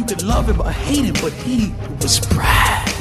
You could love him or hate him, but he was Brad.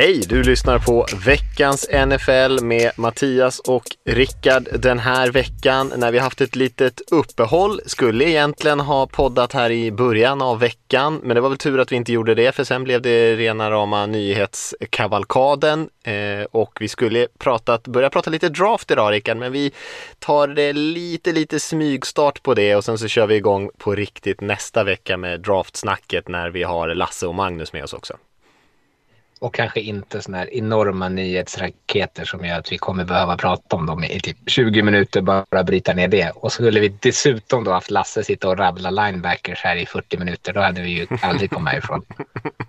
Hej, du lyssnar på veckans NFL med Mattias och Rickard den här veckan när vi haft ett litet uppehåll. Skulle egentligen ha poddat här i början av veckan, men det var väl tur att vi inte gjorde det för sen blev det rena rama nyhetskavalkaden eh, och vi skulle pratat, börja prata lite draft idag Rickard, men vi tar det lite, lite smygstart på det och sen så kör vi igång på riktigt nästa vecka med draftsnacket när vi har Lasse och Magnus med oss också. Och kanske inte sådana här enorma nyhetsraketer som gör att vi kommer behöva prata om dem i typ 20 minuter, bara bryta ner det. Och skulle vi dessutom då haft Lasse sitta och rabbla linebackers här i 40 minuter, då hade vi ju aldrig kommit härifrån.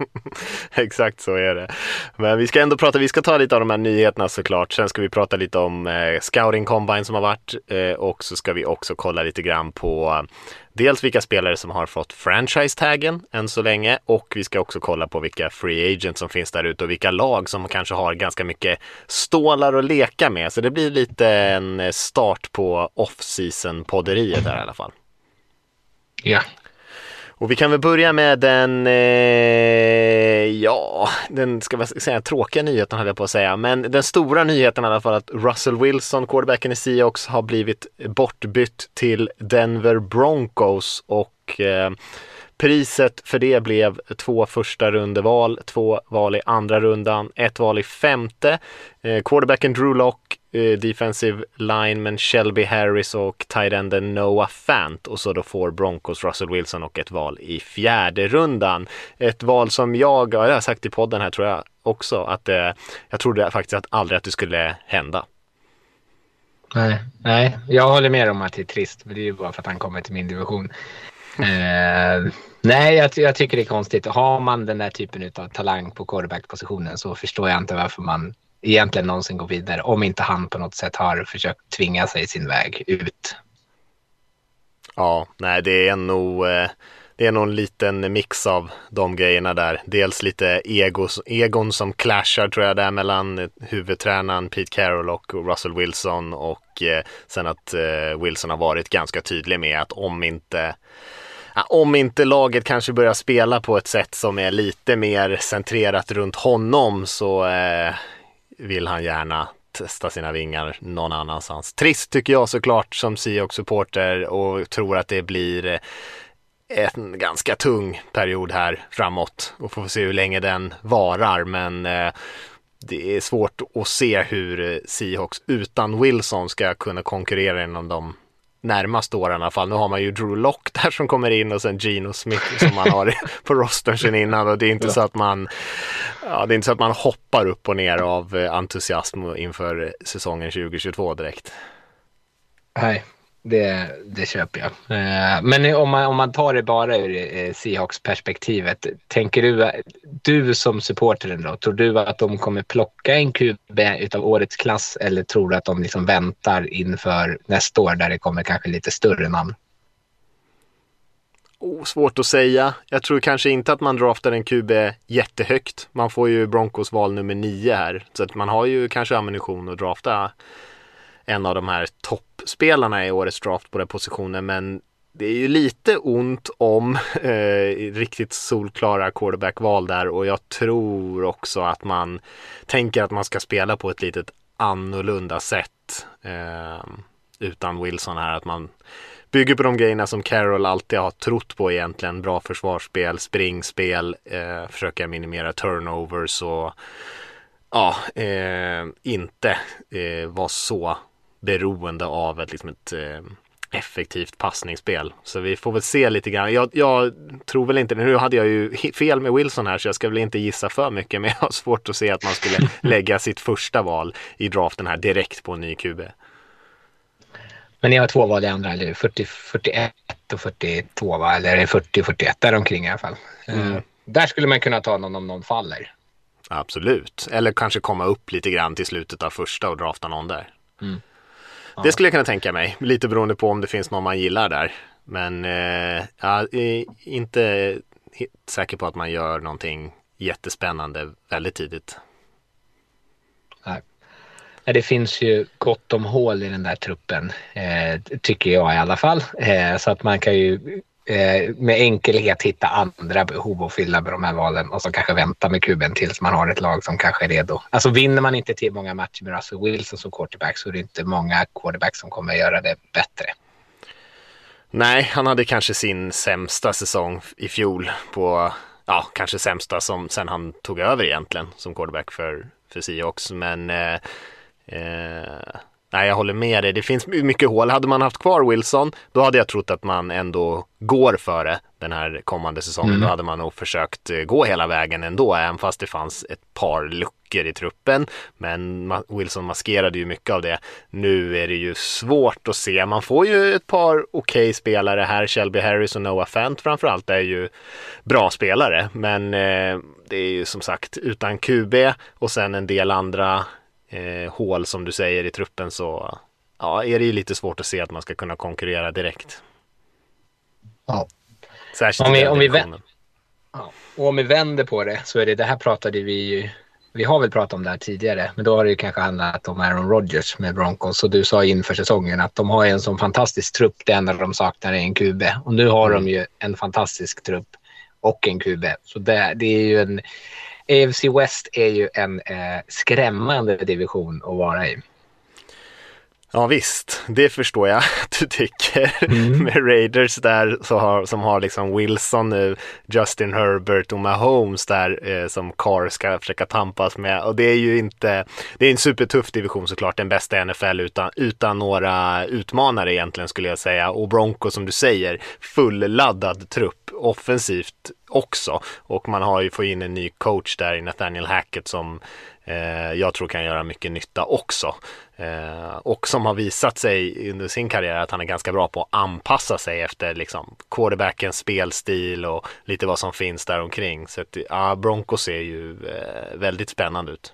Exakt så är det. Men vi ska ändå prata, vi ska ta lite av de här nyheterna såklart. Sen ska vi prata lite om eh, scouting combine som har varit eh, och så ska vi också kolla lite grann på dels vilka spelare som har fått franchise-taggen än så länge och vi ska också kolla på vilka free agents som finns där ute och vilka lag som kanske har ganska mycket stålar att leka med. Så det blir lite en start på off-season-podderiet där i alla fall. Ja. Och vi kan väl börja med den, eh, ja, den ska man säga tråkiga nyheten höll jag på att säga, men den stora nyheten i alla fall att Russell Wilson, quarterbacken i Seahawks, har blivit bortbytt till Denver Broncos och eh, Priset för det blev två första rundeval, två val i andra rundan, ett val i femte. Eh, quarterbacken Drew Lock, Eh, defensive lineman Shelby Harris och tight enden Noah Fant och så då får Broncos Russell Wilson och ett val i fjärde rundan. Ett val som jag, ja, jag har sagt i podden här tror jag också, att eh, jag trodde faktiskt att aldrig att det skulle hända. Nej, nej, jag håller med om att det är trist, men det är ju bara för att han kommer till min division. Eh, nej, jag, jag, tycker det är konstigt. Har man den där typen av talang på quarterback-positionen så förstår jag inte varför man egentligen någonsin gå vidare om inte han på något sätt har försökt tvinga sig sin väg ut. Ja, nej, det är nog eh, det är nog en liten mix av de grejerna där. Dels lite egos, egon som clashar tror jag där mellan huvudtränaren Pete Carroll och Russell Wilson och eh, sen att eh, Wilson har varit ganska tydlig med att om inte om inte laget kanske börjar spela på ett sätt som är lite mer centrerat runt honom så eh, vill han gärna testa sina vingar någon annanstans. Trist tycker jag såklart som Seahawks-supporter och tror att det blir eh, en ganska tung period här framåt och får se hur länge den varar men eh, det är svårt att se hur Seahawks utan Wilson ska kunna konkurrera inom de närmaste åren i alla fall. Nu har man ju Drew Lock där som kommer in och sen Gino Smith som man har på rostern sen innan och det är inte ja. så att man ja, det är inte så att man hoppar upp och ner av eh, entusiasm inför säsongen 2022 direkt. Nej, det, det köper jag. Eh, men om man, om man tar det bara ur eh, Seahawks-perspektivet. Tänker du, du som supporter då, tror du att de kommer plocka en QB utav årets klass eller tror du att de liksom väntar inför nästa år där det kommer kanske lite större namn? Oh, svårt att säga. Jag tror kanske inte att man draftar en QB jättehögt. Man får ju Broncos val nummer nio här. Så att man har ju kanske ammunition att drafta en av de här toppspelarna i årets draft på den positionen. Men det är ju lite ont om eh, riktigt solklara quarterbackval där och jag tror också att man tänker att man ska spela på ett litet annorlunda sätt eh, utan Wilson här. Att man bygger på de grejerna som Carroll alltid har trott på egentligen. Bra försvarsspel, springspel, eh, försöka minimera turnovers och ja, eh, inte eh, vara så beroende av ett, liksom ett eh, effektivt passningsspel. Så vi får väl se lite grann. Jag, jag, tror väl inte, nu hade jag ju fel med Wilson här så jag ska väl inte gissa för mycket men jag har svårt att se att man skulle lägga sitt första val i draften här direkt på en ny QB. Men ni har två val i andra, eller 40, 41 och 42 va? Eller är det 40 och 41 däromkring i alla fall. Mm. där skulle man kunna ta någon om någon faller. Absolut. Eller kanske komma upp lite grann till slutet av första och drafta någon där. Mm. Ja. Det skulle jag kunna tänka mig. Lite beroende på om det finns någon man gillar där. Men eh, jag är inte säker på att man gör någonting jättespännande väldigt tidigt. Nej. Det finns ju gott om hål i den där truppen, eh, tycker jag i alla fall. Eh, så att man kan ju eh, med enkelhet hitta andra behov att fylla med de här valen och så kanske vänta med kuben tills man har ett lag som kanske är redo. Alltså vinner man inte till många matcher med Russell Wilson som quarterback så är det inte många quarterbacks som kommer göra det bättre. Nej, han hade kanske sin sämsta säsong i fjol på, ja, kanske sämsta som sen han tog över egentligen som quarterback för, för Seahawks. Men eh, eh, Nej, jag håller med dig. Det finns mycket hål. Hade man haft kvar Wilson, då hade jag trott att man ändå går före den här kommande säsongen. Mm. Då hade man nog försökt eh, gå hela vägen ändå, även fast det fanns ett par luckor i truppen. Men Wilson maskerade ju mycket av det. Nu är det ju svårt att se. Man får ju ett par okej okay spelare här. Shelby Harris och Noah Fant framförallt är ju bra spelare. Men eh, det är ju som sagt utan QB och sen en del andra eh, hål som du säger i truppen så ja, är det ju lite svårt att se att man ska kunna konkurrera direkt. Ja. Särskilt om vi, om vi, vänder, ja. och om vi vänder på det så är det, det här pratade vi ju vi har väl pratat om det här tidigare, men då har det ju kanske handlat om Aaron Rodgers med Broncos. Och du sa inför säsongen att de har en sån fantastisk trupp, det enda de saknar är en QB. Och nu har mm. de ju en fantastisk trupp och en QB. Så det, det är ju en AFC West är ju en eh, skrämmande division att vara i. Ja visst, det förstår jag att du tycker. Mm. Med Raiders där så har, som har liksom Wilson nu, Justin Herbert och Mahomes där eh, som Carr ska försöka tampas med. Och det är ju inte, det är en supertuff division såklart, den bästa i NFL utan, utan några utmanare egentligen skulle jag säga. Och Bronco som du säger, fulladdad trupp offensivt också. Och man har ju fått in en ny coach där i Nathaniel Hackett som eh, jag tror kan göra mycket nytta också. Eh, och som har visat sig under sin karriär att han är ganska bra på att anpassa sig efter liksom quarterbackens spelstil och lite vad som finns där omkring. Så att, ja, Broncos ser ju eh, väldigt spännande ut.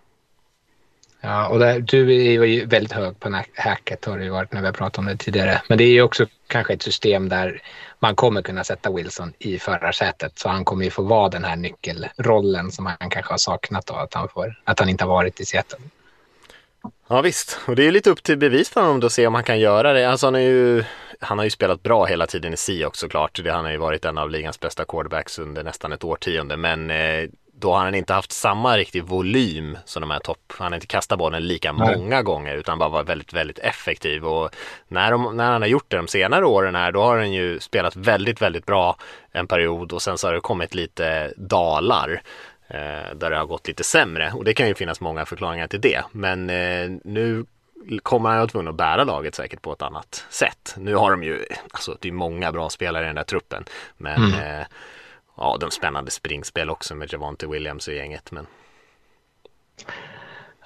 Ja, och där, du är ju väldigt hög på hacket har det ju varit när vi har pratat om det tidigare. Men det är ju också kanske ett system där man kommer kunna sätta Wilson i förarsätet. Så han kommer ju få vara den här nyckelrollen som han kanske har saknat då, att han, får, att han inte har varit i Seattle. Ja visst, och det är lite upp till bevis för honom att se om han kan göra det. Alltså han, är ju, han har ju spelat bra hela tiden i Seahawks såklart. Det, han har ju varit en av ligans bästa quarterbacks under nästan ett årtionde. Men eh, då har han inte haft samma riktig volym som de här topp. Han har inte kastat bollen lika Nej. många gånger utan bara varit väldigt, väldigt effektiv. Och när, de, när han har gjort det de senare åren här, då har han ju spelat väldigt, väldigt bra en period och sen så har det kommit lite dalar. Eh, där det har gått lite sämre och det kan ju finnas många förklaringar till det. Men eh, nu kommer han att tvungen att bära laget säkert på ett annat sätt. Nu har de ju, alltså det är många bra spelare i den där truppen. Men mm. eh, ja, de spännande springspel också med Javante Williams och gänget. Men...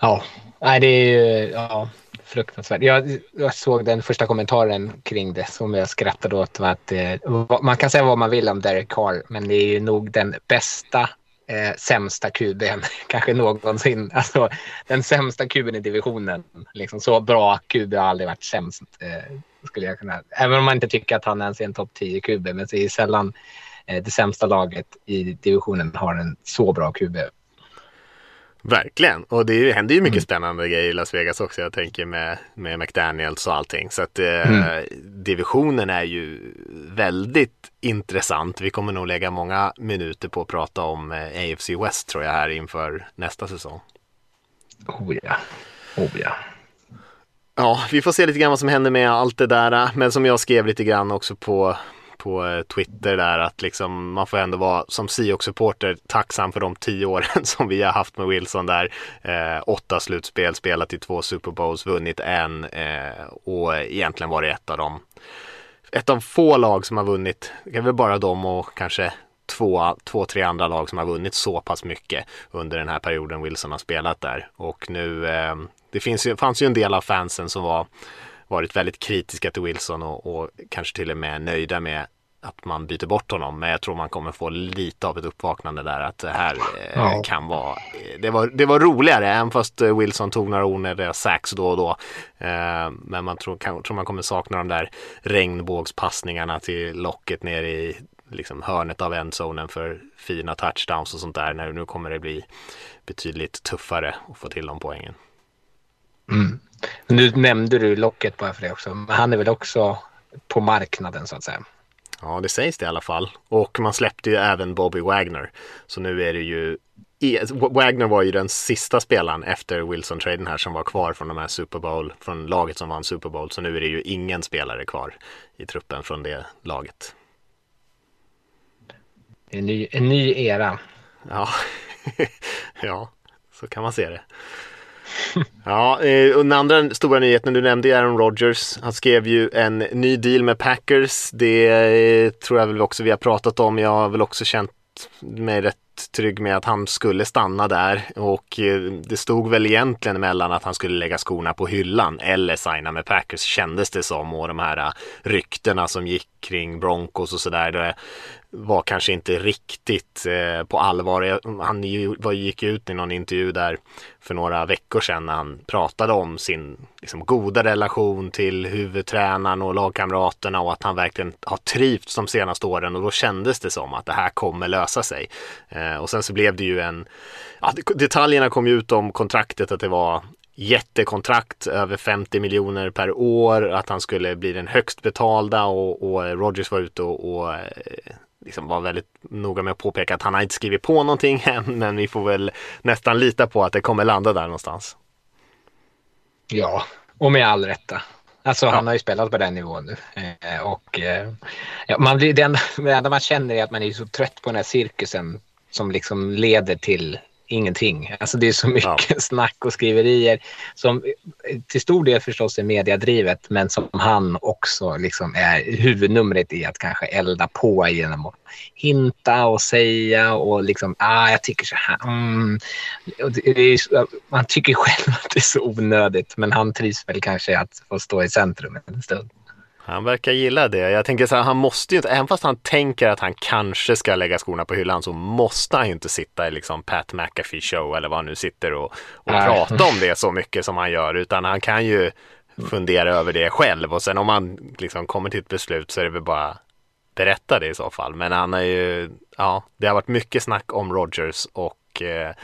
Ja, nej det är ju ja, fruktansvärt. Jag, jag, såg den första kommentaren kring det som jag skrattade åt. Var att, eh, man kan säga vad man vill om Derek Carr, men det är ju nog den bästa eh, sämsta kuben kanske någonsin. Alltså den sämsta kuben i divisionen. Liksom, så bra QB har aldrig varit sämst. Eh, skulle jag kunna. Även om man inte tycker att han ens är en topp 10 QB. Men det är sällan eh, det sämsta laget i divisionen har en så bra QB. Verkligen, och det händer ju mycket mm. spännande grejer i Las Vegas också. Jag tänker med, med McDaniels och allting. Så att eh, mm. divisionen är ju väldigt intressant. Vi kommer nog lägga många minuter på att prata om eh, AFC West tror jag här inför nästa säsong. Oh ja, oh ja. Ja, vi får se lite grann vad som händer med allt det där. Men som jag skrev lite grann också på på eh, Twitter där att liksom man får ändå vara som Seahawks-supporter tacksam för de tio åren som vi har haft med Wilson där. Eh, åtta slutspel, spelat i två Super Bowls, vunnit en eh, och egentligen varit ett av dem. Ett av få lag som har vunnit, det är väl bara de och kanske två, två, tre andra lag som har vunnit så pass mycket under den här perioden Wilson har spelat där. Och nu, eh, det finns ju, fanns ju en del av fansen som var varit väldigt kritiska till Wilson och, och kanske till och med nöjda med att man byter bort honom. Men jag tror man kommer få lite av ett uppvaknande där att det här eh, Ja. kan vara det var, det var roligare även fast eh, Wilson tog några onödiga sax då och då. Eh, men man tror, kan, tror man kommer sakna de där regnbågspassningarna till locket ner i liksom hörnet av endzonen för fina touchdowns och sånt där. När, nu kommer det bli betydligt tuffare att få till de poängen. Mm. Nu nämnde du locket bara för det också. Men han är väl också på marknaden så att säga. Ja, det sägs det i alla fall. Och man släppte ju även Bobby Wagner. Så nu är det ju Wagner var ju den sista spelaren efter Wilson-traden här som var kvar från de här Super Bowl, från laget som vann Super Bowl. Så nu är det ju ingen spelare kvar i truppen från det laget. En ny, en ny era. Ja, ja, så kan man se det. Ja, eh, och den andra stora nyheten du nämnde är Aaron Rodgers. Han skrev ju en ny deal med Packers. Det eh, tror jag väl också vi har pratat om. Jag har väl också känt mig rätt trygg med att han skulle stanna där och eh, det stod väl egentligen mellan att han skulle lägga skorna på hyllan eller signa med Packers kändes det som och de här eh, ryktena som gick kring Broncos och sådär det var kanske inte riktigt eh, på allvar. Han gick ut i någon intervju där för några veckor sedan när han pratade om sin liksom, goda relation till huvudtränaren och lagkamraterna och att han verkligen har trivts de senaste åren och då kändes det som att det här kommer lösa sig. Eh, och sen så blev det ju en, ja, det- detaljerna kom ju ut om kontraktet att det var jättekontrakt, över 50 miljoner per år, att han skulle bli den högst betalda och, och Rogers var ute och, och eh, liksom var väldigt noga med att påpeka att han har inte skrivit på någonting än, men vi får väl nästan lita på att det kommer landa där någonstans. Ja, och med all rätta. Alltså han har ju spelat på den nivån nu. Eh, och eh, ja, man blir, det, enda, det enda man känner är att man är så trött på den här cirkusen som liksom leder till ingenting. Alltså det är så mycket snack och skriverier som till stor del förstås är mediadrivet men som han också liksom är huvudnumret i att kanske elda på genom att hinta och säga och liksom ah, jag tycker så här. Mm. Är, man tycker själv att det är så onödigt men han trivs väl kanske att få stå i centrum en stund. Han verkar gilla det. Jag tänker så här, han måste ju inte, även fast han tänker att han kanske ska lägga skorna på hyllan så måste han ju inte sitta i liksom Pat McAfee show eller vad han nu sitter och, och Nej. prata om det så mycket som han gör utan han kan ju fundera över det själv och sen om han liksom kommer till ett beslut så är det väl bara berätta det i så fall. Men han är ju, ja, det har varit mycket snack om Rogers och eh,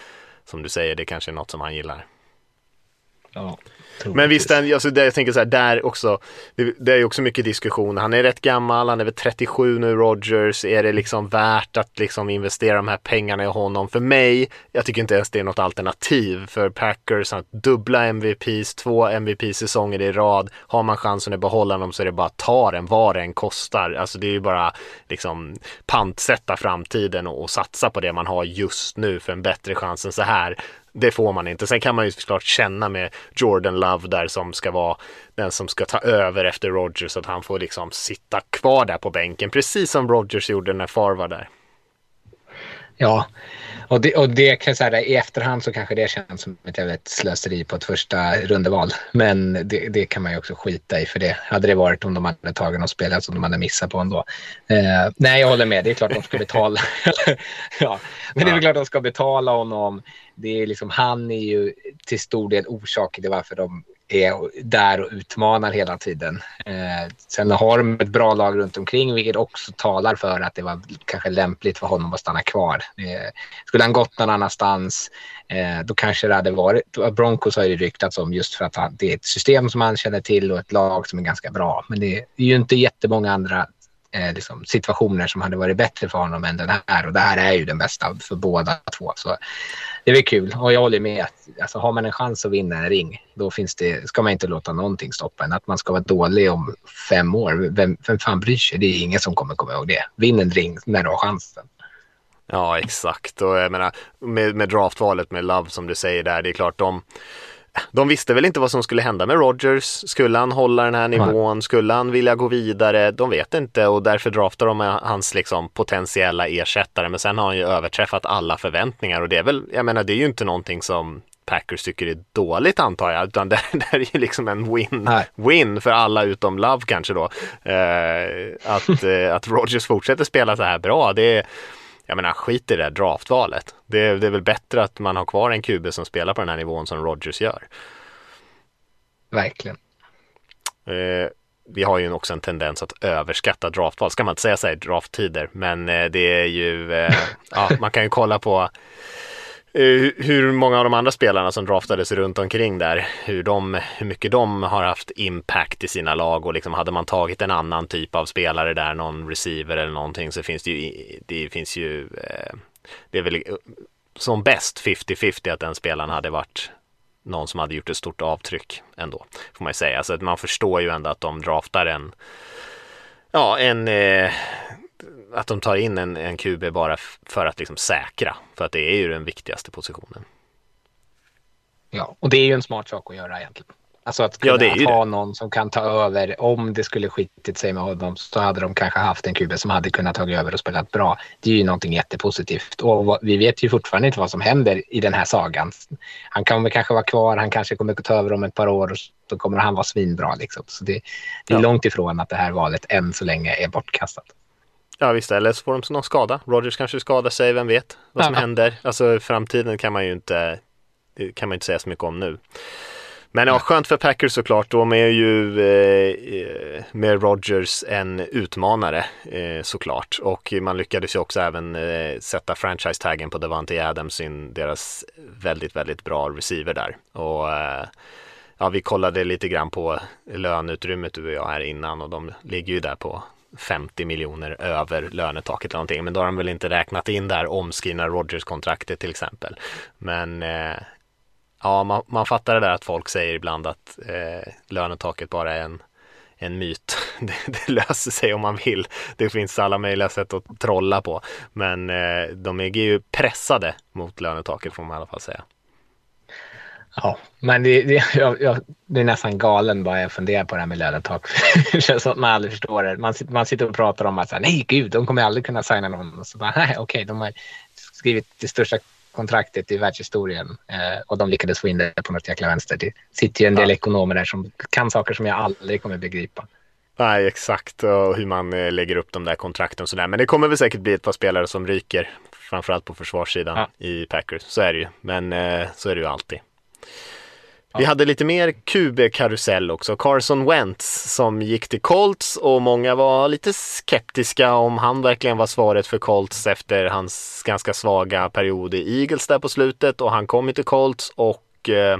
som du säger, det kanske är något som han gillar. Ja, men visst, den, alltså, det, jag tänker så här, där också, det, det är ju också mycket diskussion. Han är rätt gammal, han är väl 37 nu, Rogers. Är det liksom värt att liksom investera de här pengarna i honom? För mig, jag tycker inte ens det är något alternativ för Packers att dubbla MVPs, två MVP-säsonger i rad. Har man chansen att behålla dem så är det bara att ta den, vad den kostar. Alltså det är ju bara liksom pantsätta framtiden och, och satsa på det man har just nu för en bättre chans än så här det får man inte. Sen kan man ju såklart känna med Jordan Love där som ska vara den som ska ta över efter Rodgers att han får liksom sitta kvar där på bänken precis som Rodgers gjorde när Far var där. Ja, och det, och det kan jag säga, i efterhand så kanske det känns som ett jävligt slöseri på ett första rundeval. Men det, det kan man ju också skita i för det hade det varit om de hade tagit någon spelare som de hade missat på ändå. Eh, nej, jag håller med. Det är klart de ska betala. ja, men det är klart de ska betala honom. Det är liksom, han är ju till stor del orsaken till varför de är där och utmanar hela tiden. Eh, sen har de ett bra lag runt omkring vilket också talar för att det var kanske lämpligt för honom att stanna kvar. Eh, skulle han gått någon annanstans eh, då kanske det hade varit... Broncos har ju ryktats om just för att han, det är ett system som han känner till och ett lag som är ganska bra. Men det är ju inte jättemånga andra eh, liksom, situationer som hade varit bättre för honom än den här. Och det här är ju den bästa för båda två. Så det är väl kul. Och jag håller med. Alltså, har man en chans att vinna en ring, då finns det, ska man inte låta någonting stoppa en. Att man ska vara dålig om fem år, vem, vem fan bryr sig? Det är ingen som kommer komma ihåg det. Vinn en ring när du har chansen. Ja, exakt. Och jag menar, med, med draftvalet med Love som du säger där, det är klart de de visste väl inte vad som skulle hända med Rodgers. Skulle han hålla den här nivån? Skulle han vilja gå vidare? De vet inte och därför draftar de hans liksom potentiella ersättare. Men sen har han ju överträffat alla förväntningar och det är väl, jag menar det är ju inte någonting som Packers tycker är dåligt antar jag, utan det, det är ju liksom en win, Nej. win för alla utom Love kanske då. Eh, att, eh, att Rogers fortsätter spela så här bra, det är jag menar skit i det där draftvalet. Det, det är väl bättre att man har kvar en QB som spelar på den här nivån som Rogers gör. Verkligen. Eh, vi har ju också en tendens att överskatta draftval, ska man inte säga så här i drafttider, men eh, det är ju, eh, ja, man kan ju kolla på Eh, hur många av de andra spelarna som draftades runt omkring där, hur, de, hur mycket de har haft impact i sina lag och liksom hade man tagit en annan typ av spelare där, någon receiver eller någonting så finns det ju, det finns ju, eh, det är väl eh, som bäst 50-50 att den spelaren hade varit någon som hade gjort ett stort avtryck ändå, får man ju säga. Så att man förstår ju ändå att de draftar en, ja, en, eh, att de tar in en, en QB bara för att liksom säkra, för att det är ju den viktigaste positionen. Ja, och det är ju en smart sak att göra egentligen. Alltså att kunna Ja, ju ha det. någon som kan ta över. Om det skulle skitit sig med honom så hade de kanske haft en QB som hade kunnat ta över och spelat bra. Det är ju någonting jättepositivt. Och vi vet ju fortfarande inte vad som händer i den här sagan. Han kommer kanske vara kvar, han kanske kommer att ta över om ett par år och så kommer han vara svinbra. Liksom. Så det, det är Ja. långt ifrån att det här valet än så länge är bortkastat. Ja visst, eller så får de någon skada. Rogers kanske skadar sig, vem vet vad som Ja. händer. Alltså framtiden kan man ju inte, kan man inte säga så mycket om nu. Men ja, skönt för Packers såklart. De är ju eh, med Rogers en utmanare eh, såklart. Och man lyckades ju också även eh, sätta franchise-taggen på Davante Adams, sin, deras väldigt, väldigt bra receiver där. Och eh, ja, vi kollade lite grann på löneutrymmet du och jag här innan och de ligger ju där på 50 miljoner över lönetaket eller någonting. Men då har de väl inte räknat in där omskrivna Rogers-kontraktet till exempel. Men eh, ja, man, man fattar det där att folk säger ibland att eh, lönetaket bara är en, en myt. Det, det löser sig om man vill. Det finns alla möjliga sätt att trolla på. Men eh, de är ju pressade mot lönetaket får man i alla fall säga. Ja, men det, det, jag, jag, det är nästan galen bara jag funderar på det här med lönetak. det känns som att man aldrig förstår det. Man, man sitter och pratar om att så här, nej gud, de kommer aldrig kunna signa någon. Och så bara, nej okej, de har skrivit det största kontraktet i världshistorien eh, och de lyckades få in det på något jäkla vänster. Det sitter ju en del Ja. ekonomer där som kan saker som jag aldrig kommer begripa. Nej, exakt och hur man eh, lägger upp de där kontrakten och sådär. Men det kommer väl säkert bli ett par spelare som ryker, framförallt på försvarssidan Ja. i Packers. Så är det ju, men eh, så är det ju alltid. Vi hade lite mer QB-karusell också. Carson Wentz som gick till Colts och många var lite skeptiska om han verkligen var svaret för Colts efter hans ganska svaga period i Eagles där på slutet och han kom ju till Colts och eh,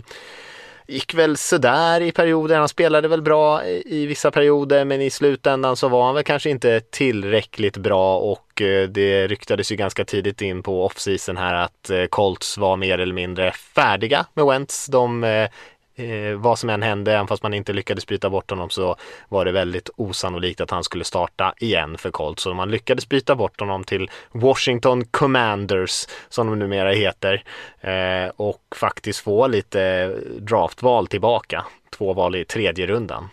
gick väl sådär i perioder. Han spelade väl bra i, vissa perioder men i slutändan så var han väl kanske inte tillräckligt bra och eh, det ryktades ju ganska tidigt in på offseason här att eh, Colts var mer eller mindre färdiga med Wentz. De eh, eh, vad som än hände, även fast man inte lyckades byta bort honom så var det väldigt osannolikt att han skulle starta igen för Colts. Så man lyckades byta bort honom till Washington Commanders som de numera heter eh, och faktiskt få lite draftval tillbaka. Två val i tredje rundan.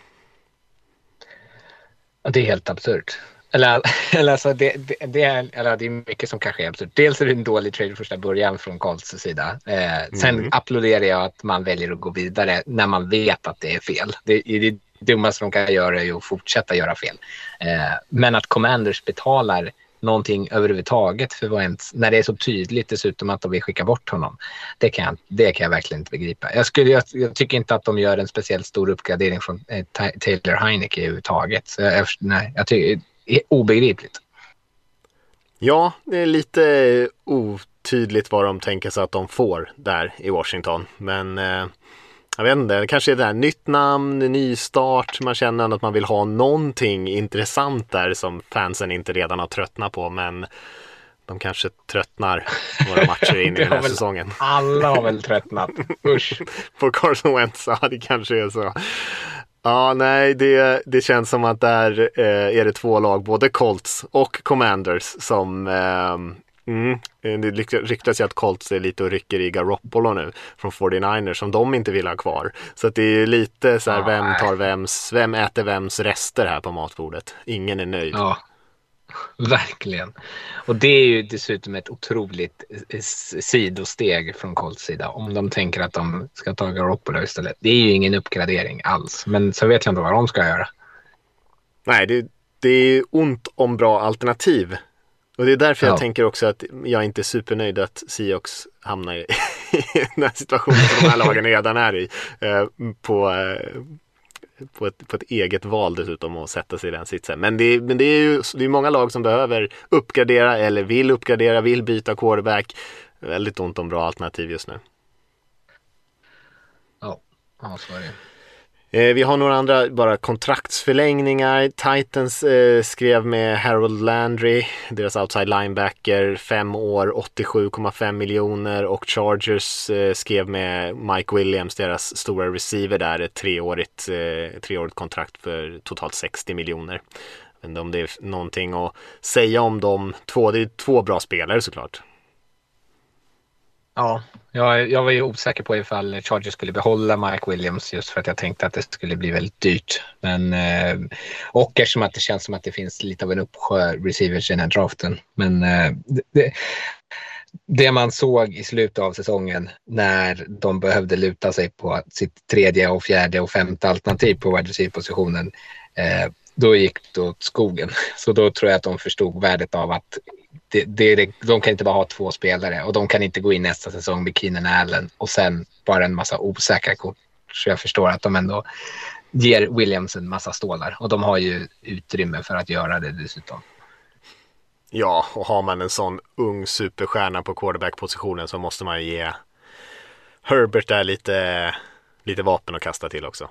Det är helt absurt. Eller, eller alltså det, det, det, är, eller det är mycket som kanske är absurt. Dels är det en dålig trade första början från Colts sida. Eh, sen Mm. applåderar jag att man väljer att gå vidare när man vet att det är fel. Det, det dummaste de kan göra är ju att fortsätta göra fel. Eh, men att Commanders betalar någonting överhuvudtaget för Wentz när det är så tydligt dessutom att de vill skicka bort honom. Det kan jag, det kan jag verkligen inte begripa. Jag, skulle, jag, jag tycker inte att de gör en speciellt stor uppgradering från eh, Ta- Taylor Heineke överhuvudtaget. Så jag, nej, jag tycker obegripligt. Ja, det är lite otydligt vad de tänker sig att de får där i Washington. Men eh, jag vet inte, det kanske är det här nytt namn, ny start. Man känner ändå att man vill ha någonting intressant där som fansen inte redan har tröttnat på. Men de kanske tröttnar några matcher in i den här väl säsongen. Alla har väl tröttnat. Usch. På Carson Wentz, ja det kanske är så. Ja, nej, det, det känns som att där eh, är det två lag, både Colts och Commanders som ehm, Mm, det rykt- ryktas ju att Colts är lite och rycker i Garoppolo nu från 49ers som de inte vill ha kvar. Så att det är ju lite så här, vem tar vems, vem äter vems rester här på matbordet? Ingen är nöjd. Ja. Verkligen. Och det är ju dessutom ett otroligt eh, sidosteg från Colts sida. Om de tänker att de ska ta Garoppolo istället. Det är ju ingen uppgradering alls. Men så vet jag inte vad de ska göra. Nej, det, det är ont om bra alternativ. Och det är därför jag tänker också att jag inte är supernöjd att Seahawks hamnar i den här situationen som de här lagen redan är i. Eh, på, eh, på ett, på ett eget val dessutom och sätta sig i den sitsen. Men det, men det är ju det är många lag som behöver uppgradera eller vill uppgradera, vill byta quarterback. Väldigt ont om bra alternativ just nu. Ja, ja så är det. Eh, vi har några andra bara kontraktsförlängningar. Titans eh, skrev med Harold Landry, deras outside linebacker, fem år, 87,5 miljoner och Chargers eh, skrev med Mike Williams, deras stora receiver där, ett treårigt, eh, treårigt kontrakt för totalt 60 miljoner. Jag vet inte om det är någonting att säga om de två. Det är två bra spelare såklart. Ja, jag, jag var ju osäker på ifall Chargers skulle behålla Mike Williams just för att jag tänkte att det skulle bli väldigt dyrt. Men, eh, och eftersom att det känns som att det finns lite av en uppsjö receivers i den här draften. Men eh, det, det man såg i slutet av säsongen när de behövde luta sig på sitt tredje och fjärde och femte alternativ på wide receiver-positionen, eh, då gick det åt skogen. Så då tror jag att de förstod värdet av att det, det, de kan inte bara ha två spelare och de kan inte gå in nästa säsong med Keenan Allen och sen bara en massa osäkra kort. Så jag förstår att de ändå ger Williams en massa stålar och de har ju utrymme för att göra det dessutom. Ja, och har man en sån ung superstjärna på quarterback-positionen så måste man ju ge Herbert där lite, lite vapen att kasta till också.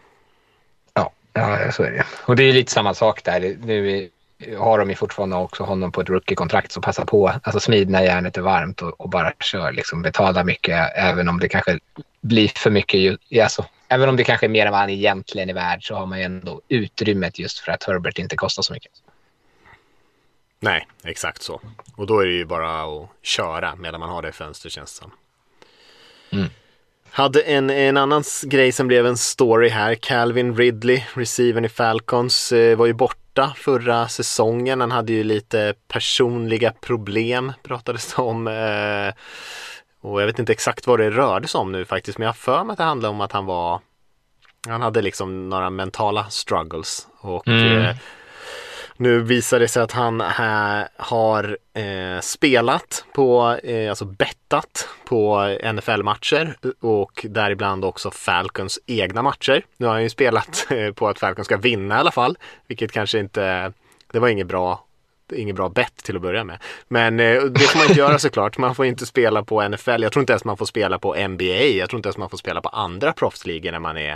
Ja, så är det. Och det är lite samma sak där. Nu har de ju fortfarande också honom på ett rookie-kontrakt så passa på, alltså smid när järnet är varmt och, och, bara kör liksom, betala mycket även om det kanske blir för mycket, alltså, även om det kanske är mer än vad han egentligen är värd så har man ju ändå utrymmet just för att Herbert inte kostar så mycket. Nej, exakt så. Och då är det ju bara att köra medan man har det fönstret känns det som. Mm. Hade en, en annan grej som blev en story här. Calvin Ridley, receiven i Falcons, eh, var ju borta förra säsongen. Han hade ju lite personliga problem pratades det om. Eh, och jag vet inte exakt vad det rörde sig om nu faktiskt. Men jag har för mig att det handlade om att han var Han hade liksom några mentala struggles. Och mm nu visar det sig att han här har eh, spelat på, eh, alltså bettat på NFL-matcher och däribland också Falcons egna matcher. Nu har han ju spelat eh, på att Falcons ska vinna i alla fall, vilket kanske inte, det var inget bra inget bra bett till att börja med. Men eh, det får man inte göra såklart. Man får inte spela på NFL. Jag tror inte ens man får spela på NBA. Jag tror inte ens man får spela på andra proffsligor när man är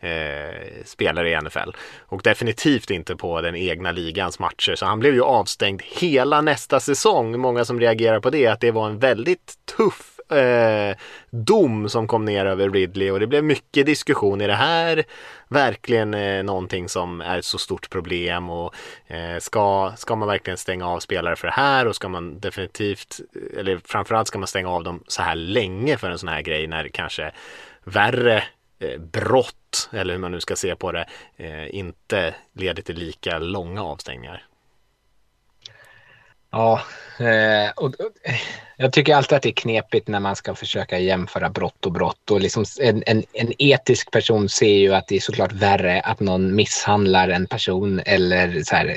eh, spelare i NFL. Och definitivt inte på den egna ligans matcher. Så han blev ju avstängd hela nästa säsong. Många som reagerar på det, att det var en väldigt tuff eh, dom som kom ner över Ridley och det blev mycket diskussion. Är det här verkligen eh, någonting som är ett så stort problem och eh, ska, ska man verkligen stänga av spelare för det här och ska man definitivt, eh, eller framförallt ska man stänga av dem så här länge för en sån här grej när kanske värre eh, brott, eller hur man nu ska se på det, eh, inte leder till lika långa avstängningar. Ja, eh, och, och, jag tycker alltid att det är knepigt när man ska försöka jämföra brott och brott. Och liksom en, en, en, etisk person ser ju att det är såklart värre att någon misshandlar en person eller så här,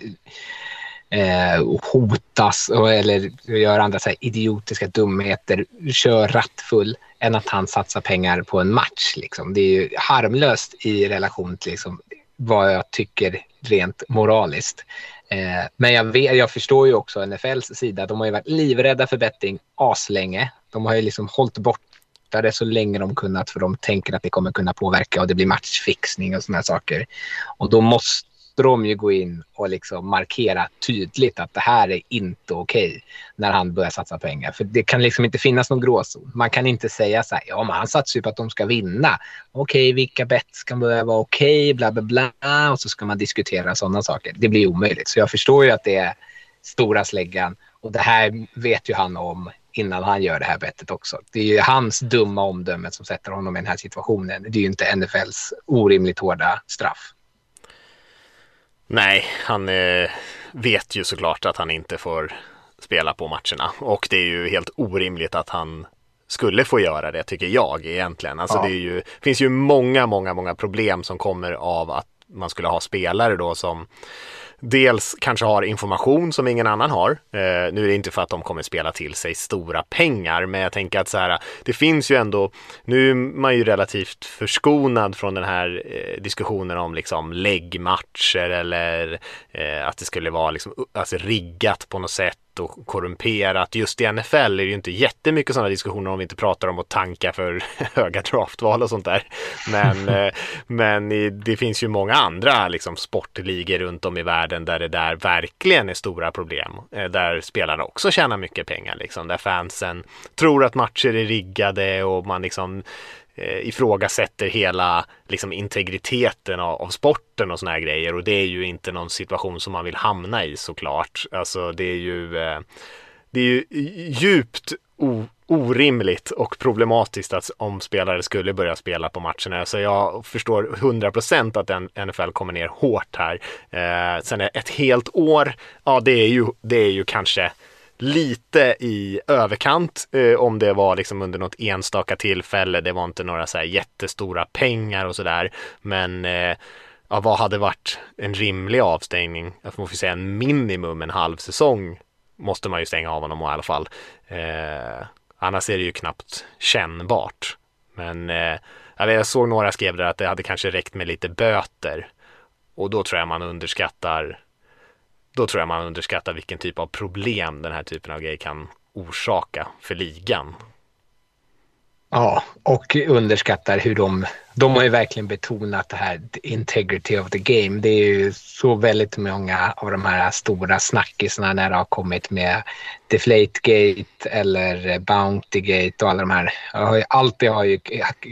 eh, hotas och, eller gör andra så här, idiotiska dumheter, kör rattfull, än att han satsar pengar på en match. Liksom. Det är ju harmlöst i relation till liksom, vad jag tycker rent moraliskt. Eh, men jag, vet, jag förstår ju också NFLs sida. De har ju varit livrädda för betting aslänge. De har ju liksom hållit borta det så länge de kunnat för de tänker att det kommer kunna påverka och det blir matchfixning och sådana saker. Och då måste måste de ju gå in och liksom markera tydligt att det här är inte okej okay när han börjar satsa pengar. För det kan liksom inte finnas någon gråzon. Man kan inte säga så här, ja men han satsar ju på att de ska vinna. Okej, okay, vilka bett ska börja vara okej, okay, bla bla bla. Och så ska man diskutera sådana saker. Det blir omöjligt. Så jag förstår ju att det är stora släggan. Och det här vet ju han om innan han gör det här bettet också. Det är ju hans dumma omdöme som sätter honom i den här situationen. Det är ju inte NFLs orimligt hårda straff. Nej, han är vet ju såklart att han inte får spela på matcherna och det är ju helt orimligt att han skulle få göra det tycker jag egentligen. Alltså Ja. det ju, finns ju många, många, många problem som kommer av att man skulle ha spelare då som dels kanske har information som ingen annan har. Eh, nu är det inte för att de kommer spela till sig stora pengar, men jag tänker att så här, det finns ju ändå, nu är man ju relativt förskonad från den här eh, diskussionen om liksom läggmatcher eller eh, att det skulle vara liksom, alltså riggat på något sätt och korrumperat. Just i NFL är det ju inte jättemycket sådana diskussioner om vi inte pratar om att tanka för höga draftval och sånt där. Men, eh, men det finns ju många andra liksom, sportligor runt om i världen där det där verkligen är stora problem. Eh, där spelarna också tjänar mycket pengar, liksom, där fansen tror att matcher är riggade och man liksom eh, ifrågasätter hela liksom, integriteten av, av sporten och såna här grejer och det är ju inte någon situation som man vill hamna i såklart. Alltså det är ju, eh, det är ju djupt o, orimligt och problematiskt att om spelare skulle börja spela på matcherna. Så jag förstår 100% att NFL kommer ner hårt här. Eh, sen är ett helt år, ja det är ju, det är ju kanske lite i överkant eh, om det var liksom under något enstaka tillfälle. Det var inte några så här jättestora pengar och sådär. Men eh, ja, vad hade varit en rimlig avstängning? Jag man får säga en minimum en halv säsong måste man ju stänga av honom i alla fall. Eh, annars är det ju knappt kännbart. Men eh, jag såg några skrev där att det hade kanske räckt med lite böter. Och då tror jag man underskattar då tror jag man underskattar vilken typ av problem den här typen av grejer kan orsaka för ligan. Ja, och underskattar hur de... De har ju verkligen betonat det här the integrity of the game. Det är ju så väldigt många av de här stora snackisarna när det har kommit med Deflategate eller Bountygate och alla de här. Allt det har ju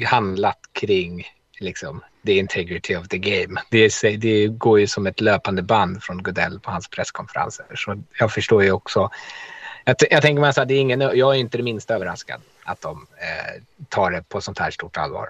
handlat kring liksom the integrity of the game. Det, är, det går ju som ett löpande band från Godell på hans presskonferenser. Så jag förstår ju också jag, jag tänker mig så att det är ingen, jag är inte det minsta överraskad att de eh, tar det på sånt här stort allvar.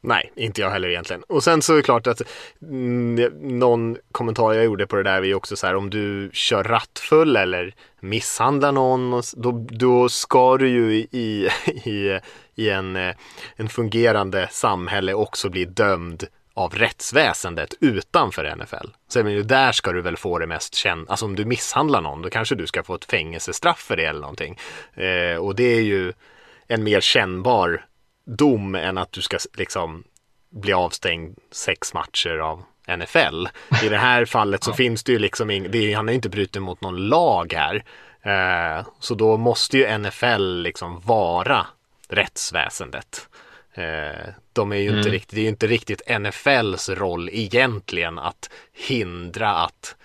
Nej, inte jag heller egentligen. Och sen så är det klart att mm, någon kommentar jag gjorde på det där är ju också så här om du kör rattfull eller misshandlar någon då, då ska du ju i, i, i, i en, eh, en fungerande samhälle också bli dömd av rättsväsendet utanför NFL. Så jag menar, där ska du väl få det mest känt. Alltså om du misshandlar någon då kanske du ska få ett fängelsestraff för det eller någonting. Eh, och det är ju en mer kännbar dom än att du ska liksom bli avstängd sex matcher av NFL. I det här fallet så finns det ju liksom det är, han har ju inte brutit mot någon lag här. Eh, så då måste ju NFL liksom vara rättsväsendet. Eh, de är ju inte riktigt, det är ju inte riktigt NFLs roll egentligen att hindra att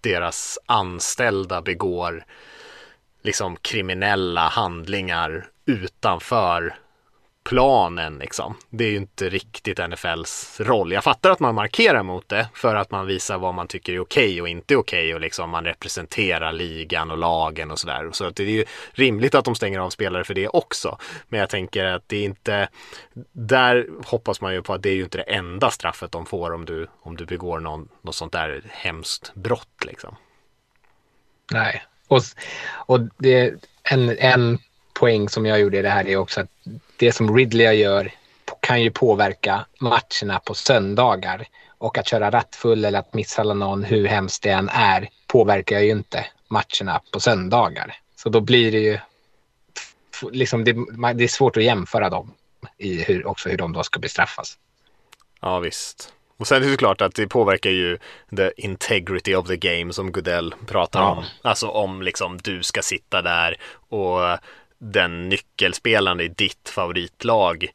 deras anställda begår liksom kriminella handlingar utanför planen liksom. Det är ju inte riktigt NFLs roll. Jag fattar att man markerar mot det för att man visar vad man tycker är okej och inte okej och liksom man representerar ligan och lagen och sådär. Så att det är ju rimligt att de stänger av spelare för det också. Men jag tänker att det är inte, där hoppas man ju på att det är ju inte det enda straffet de får om du, om du begår någon, något sånt där hemskt brott liksom. Nej. Och, och det, en, en poäng som jag gjorde i det här är också att det som Ridley gör kan ju påverka matcherna på söndagar. Och att köra rattfull eller att misshandla någon, hur hemskt det än är, påverkar ju inte matcherna på söndagar. Så då blir det ju... Liksom det, det är svårt att jämföra dem i hur, också hur de då ska bestraffas. Ja visst. Och sen är det klart att det påverkar ju the integrity of the game som Goodell pratar Ja. om. Alltså om liksom du ska sitta där och den nyckelspelaren i ditt favoritlag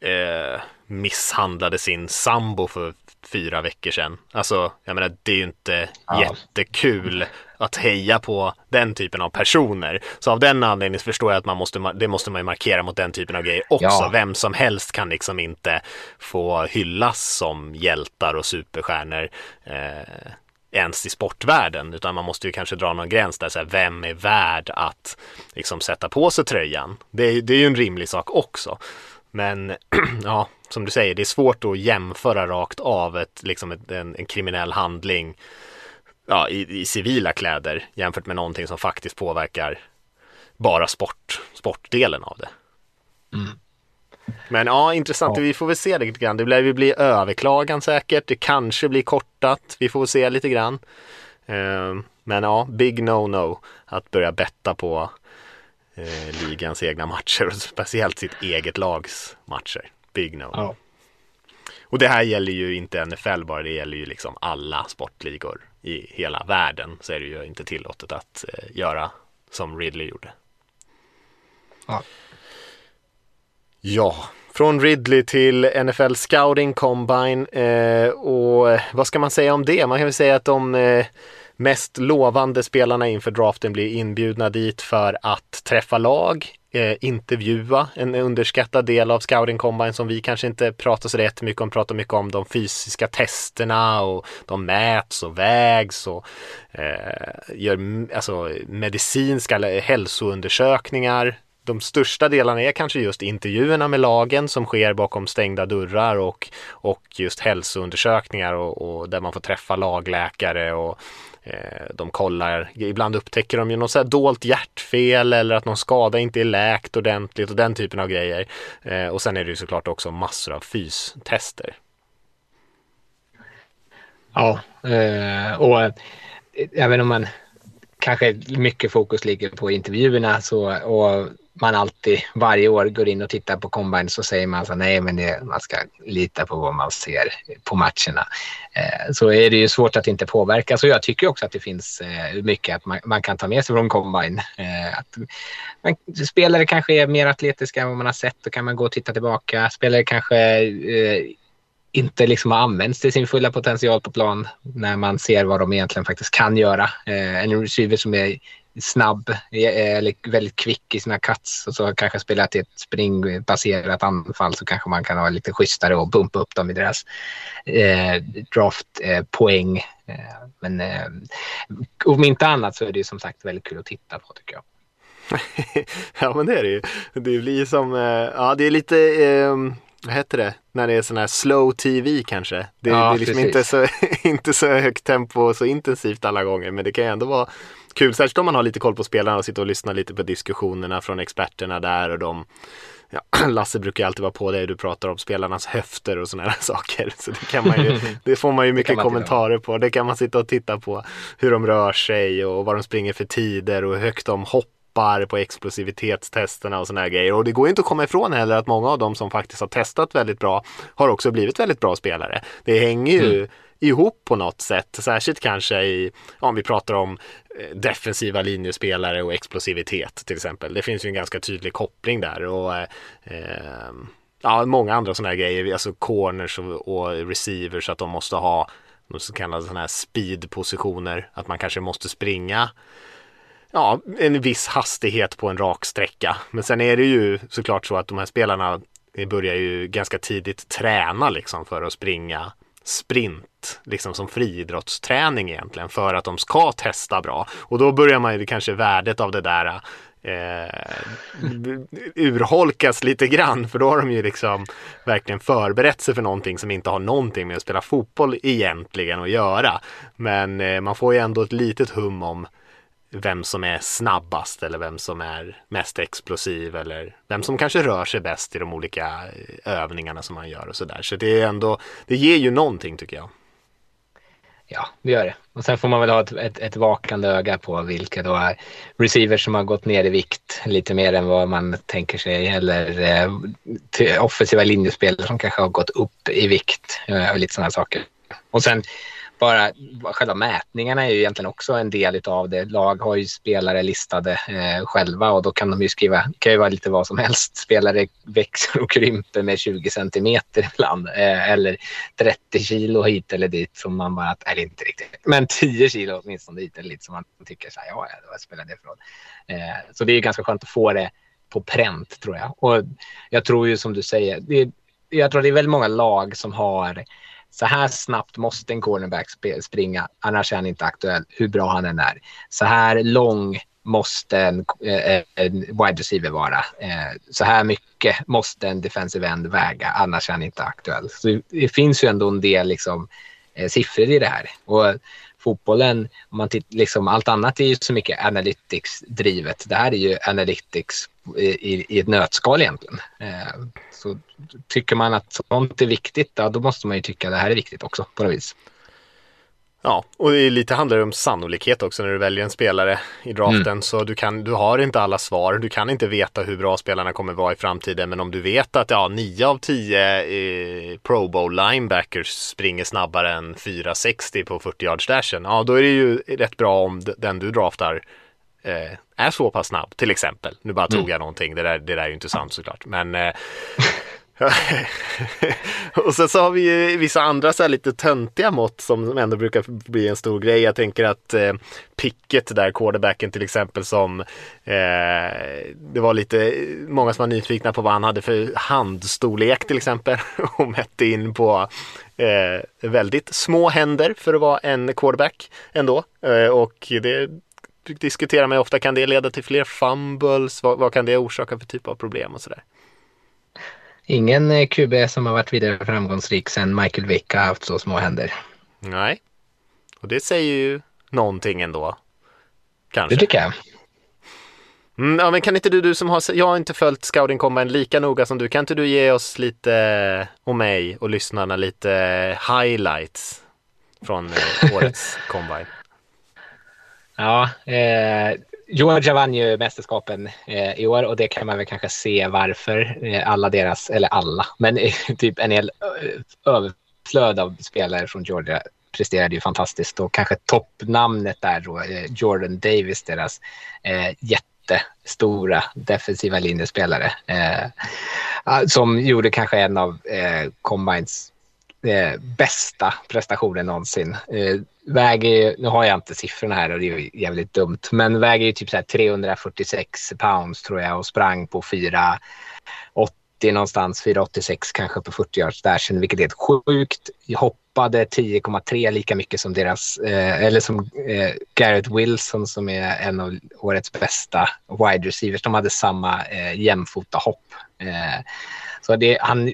eh, misshandlade sin sambo för fyra veckor sedan. Alltså, jag menar, det är ju inte Ja. jättekul att heja på den typen av personer. Så av den anledningen förstår jag att man måste, det måste man ju markera mot den typen av grejer också. Ja. Vem som helst kan liksom inte få hyllas som hjältar och superstjärnor. Eh, ens i sportvärlden utan man måste ju kanske dra någon gräns där, så här, vem är värd att liksom sätta på sig tröjan? Det är, det är ju en rimlig sak också. Men ja, som du säger, det är svårt att jämföra rakt av ett, liksom ett, en, en kriminell handling ja, i, i civila kläder jämfört med någonting som faktiskt påverkar bara sport, sportdelen av det. Mm. Men ja, intressant. Ja. Vi får väl se lite grann. Det lär ju bli överklagan säkert. Det kanske blir kortat. Vi får väl se lite grann. Uh, men ja, big no-no att börja betta på uh, ligans egna matcher och speciellt sitt eget lags matcher. Big no. Ja. Och det här gäller ju inte NFL bara, det gäller ju liksom alla sportligor i hela världen så är det ju inte tillåtet att uh, göra som Ridley gjorde. Ja. Ja, från Ridley till NFL Scouting Combine eh, och eh, vad ska man säga om det? Man kan väl säga att de eh, mest lovande spelarna inför draften blir inbjudna dit för att träffa lag, eh, intervjua, en underskattad del av Scouting Combine som vi kanske inte pratar så rätt mycket om, pratar mycket om de fysiska testerna och de mäts och vägs och eh, gör alltså, medicinska hälsoundersökningar de största delarna är kanske just intervjuerna med lagen som sker bakom stängda dörrar och, och just hälsoundersökningar och, och där man får träffa lagläkare och eh, de kollar, ibland upptäcker de ju något så här dolt hjärtfel eller att någon skada inte är läkt ordentligt och den typen av grejer. Eh, och sen är det ju såklart också massor av fystester. Ja, eh, och eh, även om man kanske mycket fokus ligger på intervjuerna så, och man alltid varje år går in och tittar på combine så säger man så nej men det, man ska lita på vad man ser på matcherna. Eh, så är det ju svårt att inte påverka. Så jag tycker också att det finns eh, mycket att man, man, kan ta med sig från combine. Eh, att man, spelare kanske är mer atletiska än vad man har sett. Då kan man gå och titta tillbaka. Spelare kanske eh, inte liksom har använts till sin fulla potential på plan när man ser vad de egentligen faktiskt kan göra. Eh, en receiver som är snabb, eller väldigt kvick i sina cuts och så kanske spelat i ett springbaserat anfall så kanske man kan ha lite schysstare och bumpa upp dem i deras eh, draftpoäng. Eh, eh, men eh, om inte annat så är det ju som sagt väldigt kul att titta på tycker jag. ja men det är det ju. Det blir som, eh, ja det är lite eh, vad heter det, när det är sån här slow tv kanske. Det, ja, det är liksom inte så, inte så högt tempo och så intensivt alla gånger men det kan ju ändå vara kul, särskilt om man har lite koll på spelarna och sitter och lyssnar lite på diskussionerna från experterna där och de Ja, Lasse brukar ju alltid vara på dig, du pratar om spelarnas höfter och sådana här saker. Så det, kan man ju, det får man ju mycket kommentarer på. Det kan man sitta och titta på. Hur de rör sig och vad de springer för tider och hur högt de hoppar på explosivitetstesterna och sådana här grejer. Och det går inte att komma ifrån heller att många av dem som faktiskt har testat väldigt bra har också blivit väldigt bra spelare. Det hänger ju mm ihop på något sätt. Särskilt kanske i, om vi pratar om eh, defensiva linjespelare och explosivitet till exempel. Det finns ju en ganska tydlig koppling där och eh, eh ja, många andra sådana här grejer, alltså corners och, och receivers att de måste ha så kallade sådana här speed-positioner, att man kanske måste springa ja, en viss hastighet på en rak sträcka. Men sen är det ju såklart så att de här spelarna börjar ju ganska tidigt träna liksom för att springa sprint, liksom som friidrottsträning egentligen, för att de ska testa bra. Och då börjar man ju kanske värdet av det där eh, urholkas lite grann, för då har de ju liksom verkligen förberett sig för någonting som inte har någonting med att spela fotboll egentligen att göra. Men eh, man får ju ändå ett litet hum om vem som är snabbast eller vem som är mest explosiv eller vem som kanske rör sig bäst i de olika eh, övningarna som man gör och sådär. Så det är ändå, det ger ju någonting tycker jag. Ja, det gör det. Och sen får man väl ha ett, ett, ett vakande öga på vilka då är receivers som har gått ner i vikt lite mer än vad man tänker sig eller eh, offensiva linjespelare som kanske har gått upp i vikt eh, och lite sådana saker. Och sen bara själva mätningarna är ju egentligen också en del av det. Lag har ju spelare listade eh, själva och då kan de ju skriva, det kan ju vara lite vad som helst. Spelare växer och krymper med 20 centimeter ibland eh, eller 30 kilo hit eller dit som man bara, eller inte riktigt, men 10 kilo åtminstone hit eller dit som man tycker så här, ja, vad spelar det för roll? Eh, så det är ganska skönt att få det på pränt tror jag. Och jag tror ju som du säger, det, jag tror det är väldigt många lag som har så här snabbt måste en cornerback springa, annars är han inte aktuell, hur bra han än är. Så här lång måste en, eh, eh, en wide receiver vara. Eh, så här mycket måste en defensive end väga, annars är han inte aktuell. Så det finns ju ändå en del liksom, siffror i det här. Och fotbollen, man titt, liksom, allt annat är ju så mycket analytics-drivet. Det här är ju analytics i, i, i ett nötskal egentligen. Eh, så tycker man att sånt är viktigt, ja, då måste man ju tycka att det här är viktigt också på något vis. Ja, och det är lite handlar det om sannolikhet också när du väljer en spelare i draften. Mm. Så du, kan, du har inte alla svar. Du kan inte veta hur bra spelarna kommer vara i framtiden. Men om du vet att ja, 9 av 10 eh, Pro Bowl linebackers springer snabbare än 4,60 på 40 yards dashen. Ja, då är det ju rätt bra om den du draftar eh, är så pass snabb, till exempel. Nu bara tog mm. jag någonting, det där, det där är ju inte sant såklart. Men eh, och sen så har vi ju vissa andra så här lite töntiga mått som ändå brukar bli en stor grej. Jag tänker att eh, picket där, quarterbacken till exempel som eh, det var lite många som var nyfikna på vad han hade för handstorlek till exempel och mätte in på eh, väldigt små händer för att vara en quarterback ändå. Eh, och det diskuterar man ofta, kan det leda till fler fumbles? Vad, vad kan det orsaka för typ av problem och sådär? Ingen eh, QB som har varit vidare framgångsrik sedan Michael Vick har haft så små händer. Nej, och det säger ju någonting ändå. Kanske. Det tycker jag. Mm, ja, men kan inte du, du som har, jag har inte följt Scouting Combine lika noga som du, kan inte du ge oss lite, och mig och lyssnarna lite highlights från eh, årets Combine? Ja, eh, Georgia vann ju mästerskapen eh, i år och det kan man väl kanske se varför. Eh, alla deras, eller alla, men typ en hel eh, överflöd av spelare från Georgia presterade ju fantastiskt och kanske toppnamnet där då, eh, Jordan Davis, deras eh, jättestora defensiva linjespelare eh, som gjorde kanske en av eh, Combines eh, bästa prestationen någonsin. Eh, väger, nu har jag inte siffrorna här och det är jävligt dumt, men väger ju typ så 346 pounds tror jag och sprang på 480 någonstans, 486 kanske på 40 yards dashen, vilket är helt sjukt. Jag hoppade 10,3 lika mycket som deras, eh, eller som eh, Garrett Wilson som är en av årets bästa wide receivers. De hade samma eh, jämfota hopp. Eh, så det, han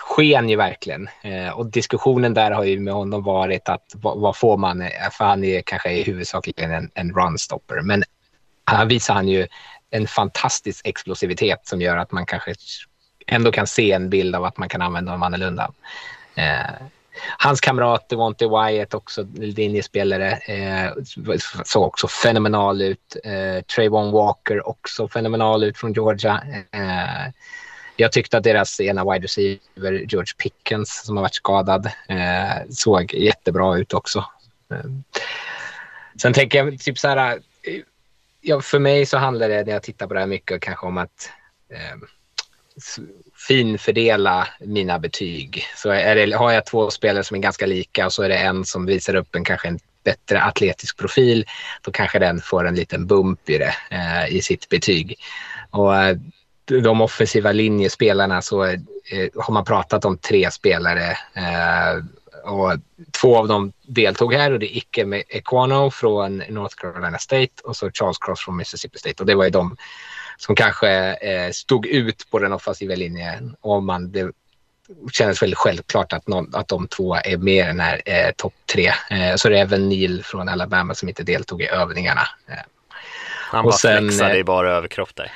sken ju verkligen. Eh, och diskussionen där har ju med honom varit att vad, vad får man, eh, för han är kanske i huvudsakligen en, en runstopper. Men här visar han ju en fantastisk explosivitet som gör att man kanske ändå kan se en bild av att man kan använda honom annorlunda. Eh, hans kamrat Devonte Wyatt, också linjespelare, eh, såg också fenomenal ut. Eh, Trayvon Walker, också fenomenal ut från Georgia. Eh, jag tyckte att deras ena wide receiver, George Pickens, som har varit skadad, eh, såg jättebra ut också. Eh, sen tänker jag typ så här, eh, ja, för mig så handlar det när jag tittar på det här mycket kanske om att eh, finfördela mina betyg. Så är det, har jag två spelare som är ganska lika och så är det en som visar upp en kanske en bättre atletisk profil, då kanske den får en liten bump i det eh, i sitt betyg. Och eh, de offensiva linjespelarna så eh, har man pratat om tre spelare eh, och två av dem deltog här och det är Ike Equano från North Carolina State och så Charles Cross från Mississippi State och det var ju de som kanske eh, stod ut på den offensiva linjen och man det kändes väldigt självklart att, någon, att de två är med i den här eh, topp tre. Eh, så det är även Neil från Alabama som inte deltog i övningarna. Eh. Han bara sen, flexade i bara överkropp där.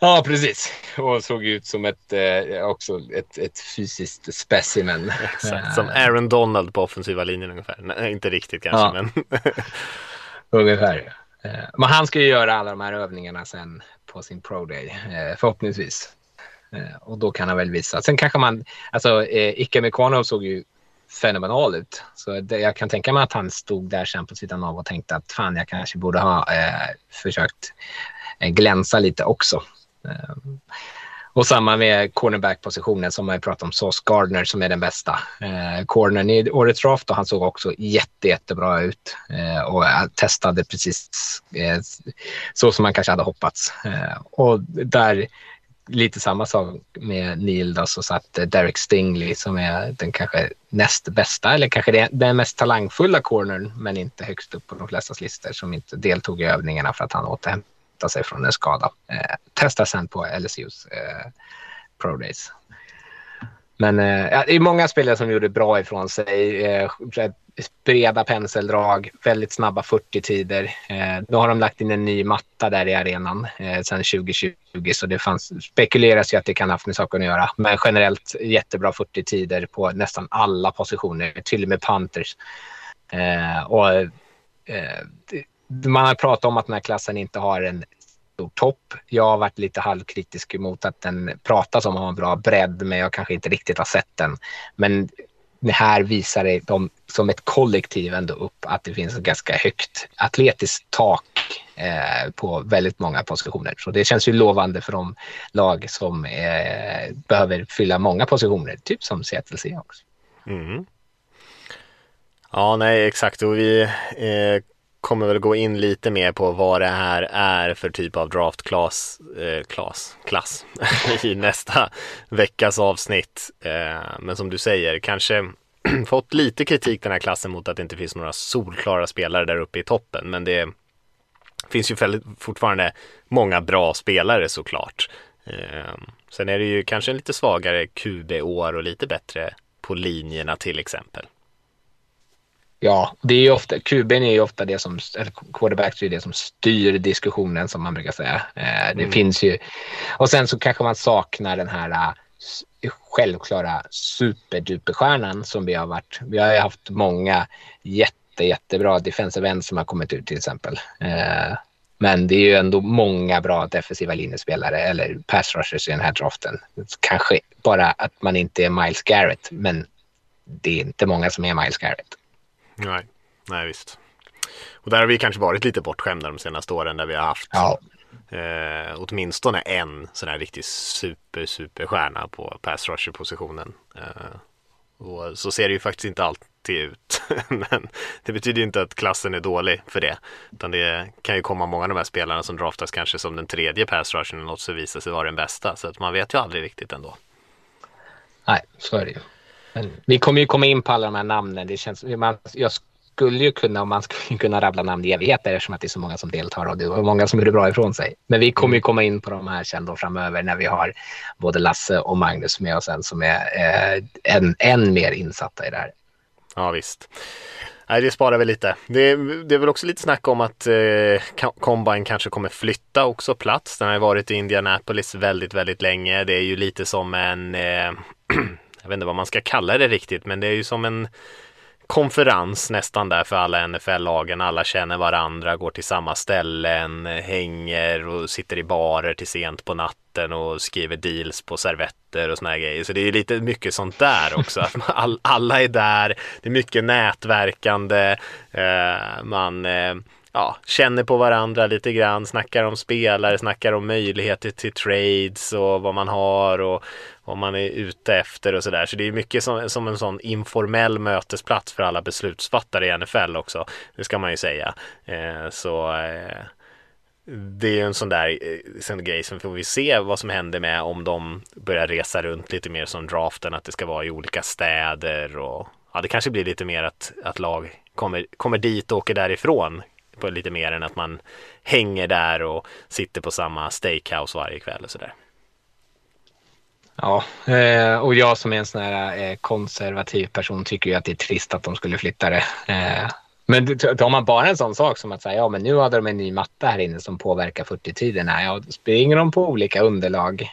Ja, precis. Och såg ut som ett, eh, också ett, ett fysiskt specimen. Exakt, som Aaron Donald på offensiva linjen ungefär. Nej, inte riktigt kanske, ja. men. ungefär. Eh, men han ska ju göra alla de här övningarna sen på sin pro day, eh, förhoppningsvis. Eh, och då kan han väl visa. Sen kanske man, alltså Ike Mekonov såg ju fenomenal ut. Så det, jag kan tänka mig att han stod där sen på sidan av och tänkte att fan, jag kanske borde ha eh, försökt glänsa lite också. Ehm, och samma med cornerback-positionen som ju pratat om, Sauce Gardner som är den bästa. Eh, cornern i årets draft och han såg också jätte, jättebra ut eh, och testade precis eh, så som man kanske hade hoppats. Eh, och där lite samma sak med Neil då, så satt Derek Stingley som är den kanske näst bästa eller kanske den mest talangfulla cornern men inte högst upp på de flestas listor som inte deltog i övningarna för att han återhämtade återhämta sig från en skada. Eh, testa sen på LSUs eh, Pro Days. Men eh, det är många spelare som gjorde bra ifrån sig. Eh, breda penseldrag, väldigt snabba 40-tider. Eh, nu har de lagt in en ny matta där i arenan eh, sedan 2020 så det fanns, spekuleras ju att det kan ha haft med saken att göra. Men generellt jättebra 40-tider på nästan alla positioner, till och med Panthers. Eh, och, eh, man har pratat om att den här klassen inte har en stor topp. Jag har varit lite halvkritisk mot att den pratas om att ha en bra bredd, men jag kanske inte riktigt har sett den. Men det här visar det de som ett kollektiv ändå upp att det finns ett ganska högt atletiskt tak eh, på väldigt många positioner. Så det känns ju lovande för de lag som eh, behöver fylla många positioner, typ som Seattle Seahawks. Mm. Ja, nej exakt och vi eh, kommer väl gå in lite mer på vad det här är för typ av draftklass eh, klass, klass i nästa veckas avsnitt. Eh, men som du säger, kanske fått lite kritik den här klassen mot att det inte finns några solklara spelare där uppe i toppen. Men det finns ju fortfarande många bra spelare såklart. Eh, sen är det ju kanske en lite svagare QB-år och lite bättre på linjerna till exempel. Ja, det är ju ofta, QB är ju ofta det som, eller quarterbacks är det som styr diskussionen som man brukar säga. Eh, det mm. finns ju, och sen så kanske man saknar den här uh, självklara superduperstjärnan som vi har varit. Vi har ju haft många jätte, jättebra defensive ends som har kommit ut till exempel. Eh, men det är ju ändå många bra defensiva linjespelare eller pass rushers i den här draften. Kanske bara att man inte är Miles Garrett, men det är inte många som är Miles Garrett. Nej, nej visst. Och där har vi kanske varit lite bortskämda de senaste åren där vi har haft ja. eh, åtminstone en sån här riktigt super, super stjärna på pass rusher positionen. Eh, och så ser det ju faktiskt inte alltid ut. Men det betyder ju inte att klassen är dålig för det. Utan det kan ju komma många av de här spelarna som draftas kanske som den tredje pass eller något så visar sig vara den bästa. Så att man vet ju aldrig riktigt ändå. Nej, så är det ju. Men vi kommer ju komma in på alla de här namnen. Det känns, man, jag skulle ju kunna, om man skulle kunna rabbla namn i evigheter eftersom att det är så många som deltar och det är många som gjorde bra ifrån sig. Men vi kommer ju komma in på de här sen då framöver när vi har både Lasse och Magnus med oss sen som är eh, än, än mer insatta i det här. Ja visst. Nej, det sparar vi lite. Det, det är väl också lite snack om att eh, Combine kanske kommer flytta också plats. Den har varit i Indianapolis väldigt, väldigt länge. Det är ju lite som en eh, jag vet inte vad man ska kalla det riktigt, men det är ju som en konferens nästan där för alla NFL-lagen. Alla känner varandra, går till samma ställen, hänger och sitter i barer till sent på natten och skriver deals på servetter och såna här grejer. Så det är lite mycket sånt där också. All, alla är där, det är mycket nätverkande, eh, man eh, ja, känner på varandra lite grann, snackar om spelare, snackar om möjligheter till trades och vad man har och vad man är ute efter och sådär. Så det är mycket som, som en sån informell mötesplats för alla beslutsfattare i NFL också. Det ska man ju säga. Eh, så eh, det är ju en sån där eh, sån grej som får vi se vad som händer med om de börjar resa runt lite mer som draften, att det ska vara i olika städer och ja, det kanske blir lite mer att, att lag kommer, kommer dit och åker därifrån på lite mer än att man hänger där och sitter på samma steakhouse varje kväll och sådär. Ja, eh, och jag som är en sån här eh, konservativ person tycker ju att det är trist att de skulle flytta det. Eh, men tar man bara en sån sak som att säga ja men nu hade de en ny matta här inne som påverkar 40-tiderna. Ja, springer de på olika underlag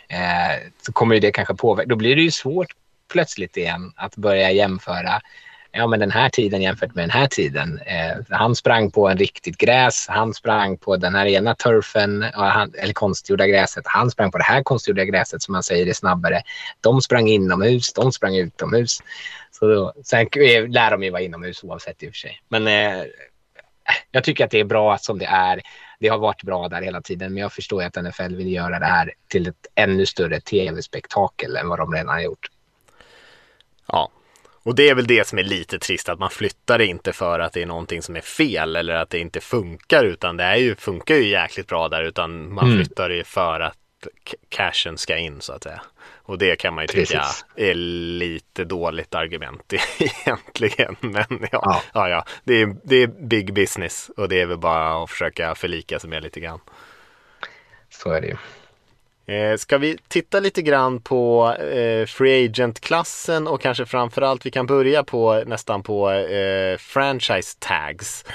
så kommer ju det kanske påverka. Då blir det ju svårt plötsligt igen att börja jämföra ja, men den här tiden jämfört med den här tiden. Eh, han sprang på en riktigt gräs, han sprang på den här ena turfen, han, eller konstgjorda gräset. Han sprang på det här konstgjorda gräset som man säger är snabbare. De sprang inomhus, de sprang utomhus. Så då, sen eh, lär de ju vara inomhus oavsett i och för sig. Men eh, jag tycker att det är bra som det är. Det har varit bra där hela tiden, men jag förstår att NFL vill göra det här till ett ännu större tv-spektakel än vad de redan har gjort. Ja, och det är väl det som är lite trist, att man flyttar det inte för att det är någonting som är fel eller att det inte funkar, utan det är ju, funkar ju jäkligt bra där, utan man mm. flyttar det för att cashen ska in så att säga. Och det kan man ju tycka Precis. är lite dåligt argument egentligen. Men ja, ja. ja, ja. Det, är, det är big business och det är väl bara att försöka förlika sig med lite grann. Så är det ju. Eh, ska vi titta lite grann på eh, Free Agent-klassen och kanske framförallt vi kan börja på nästan på eh, franchise tags.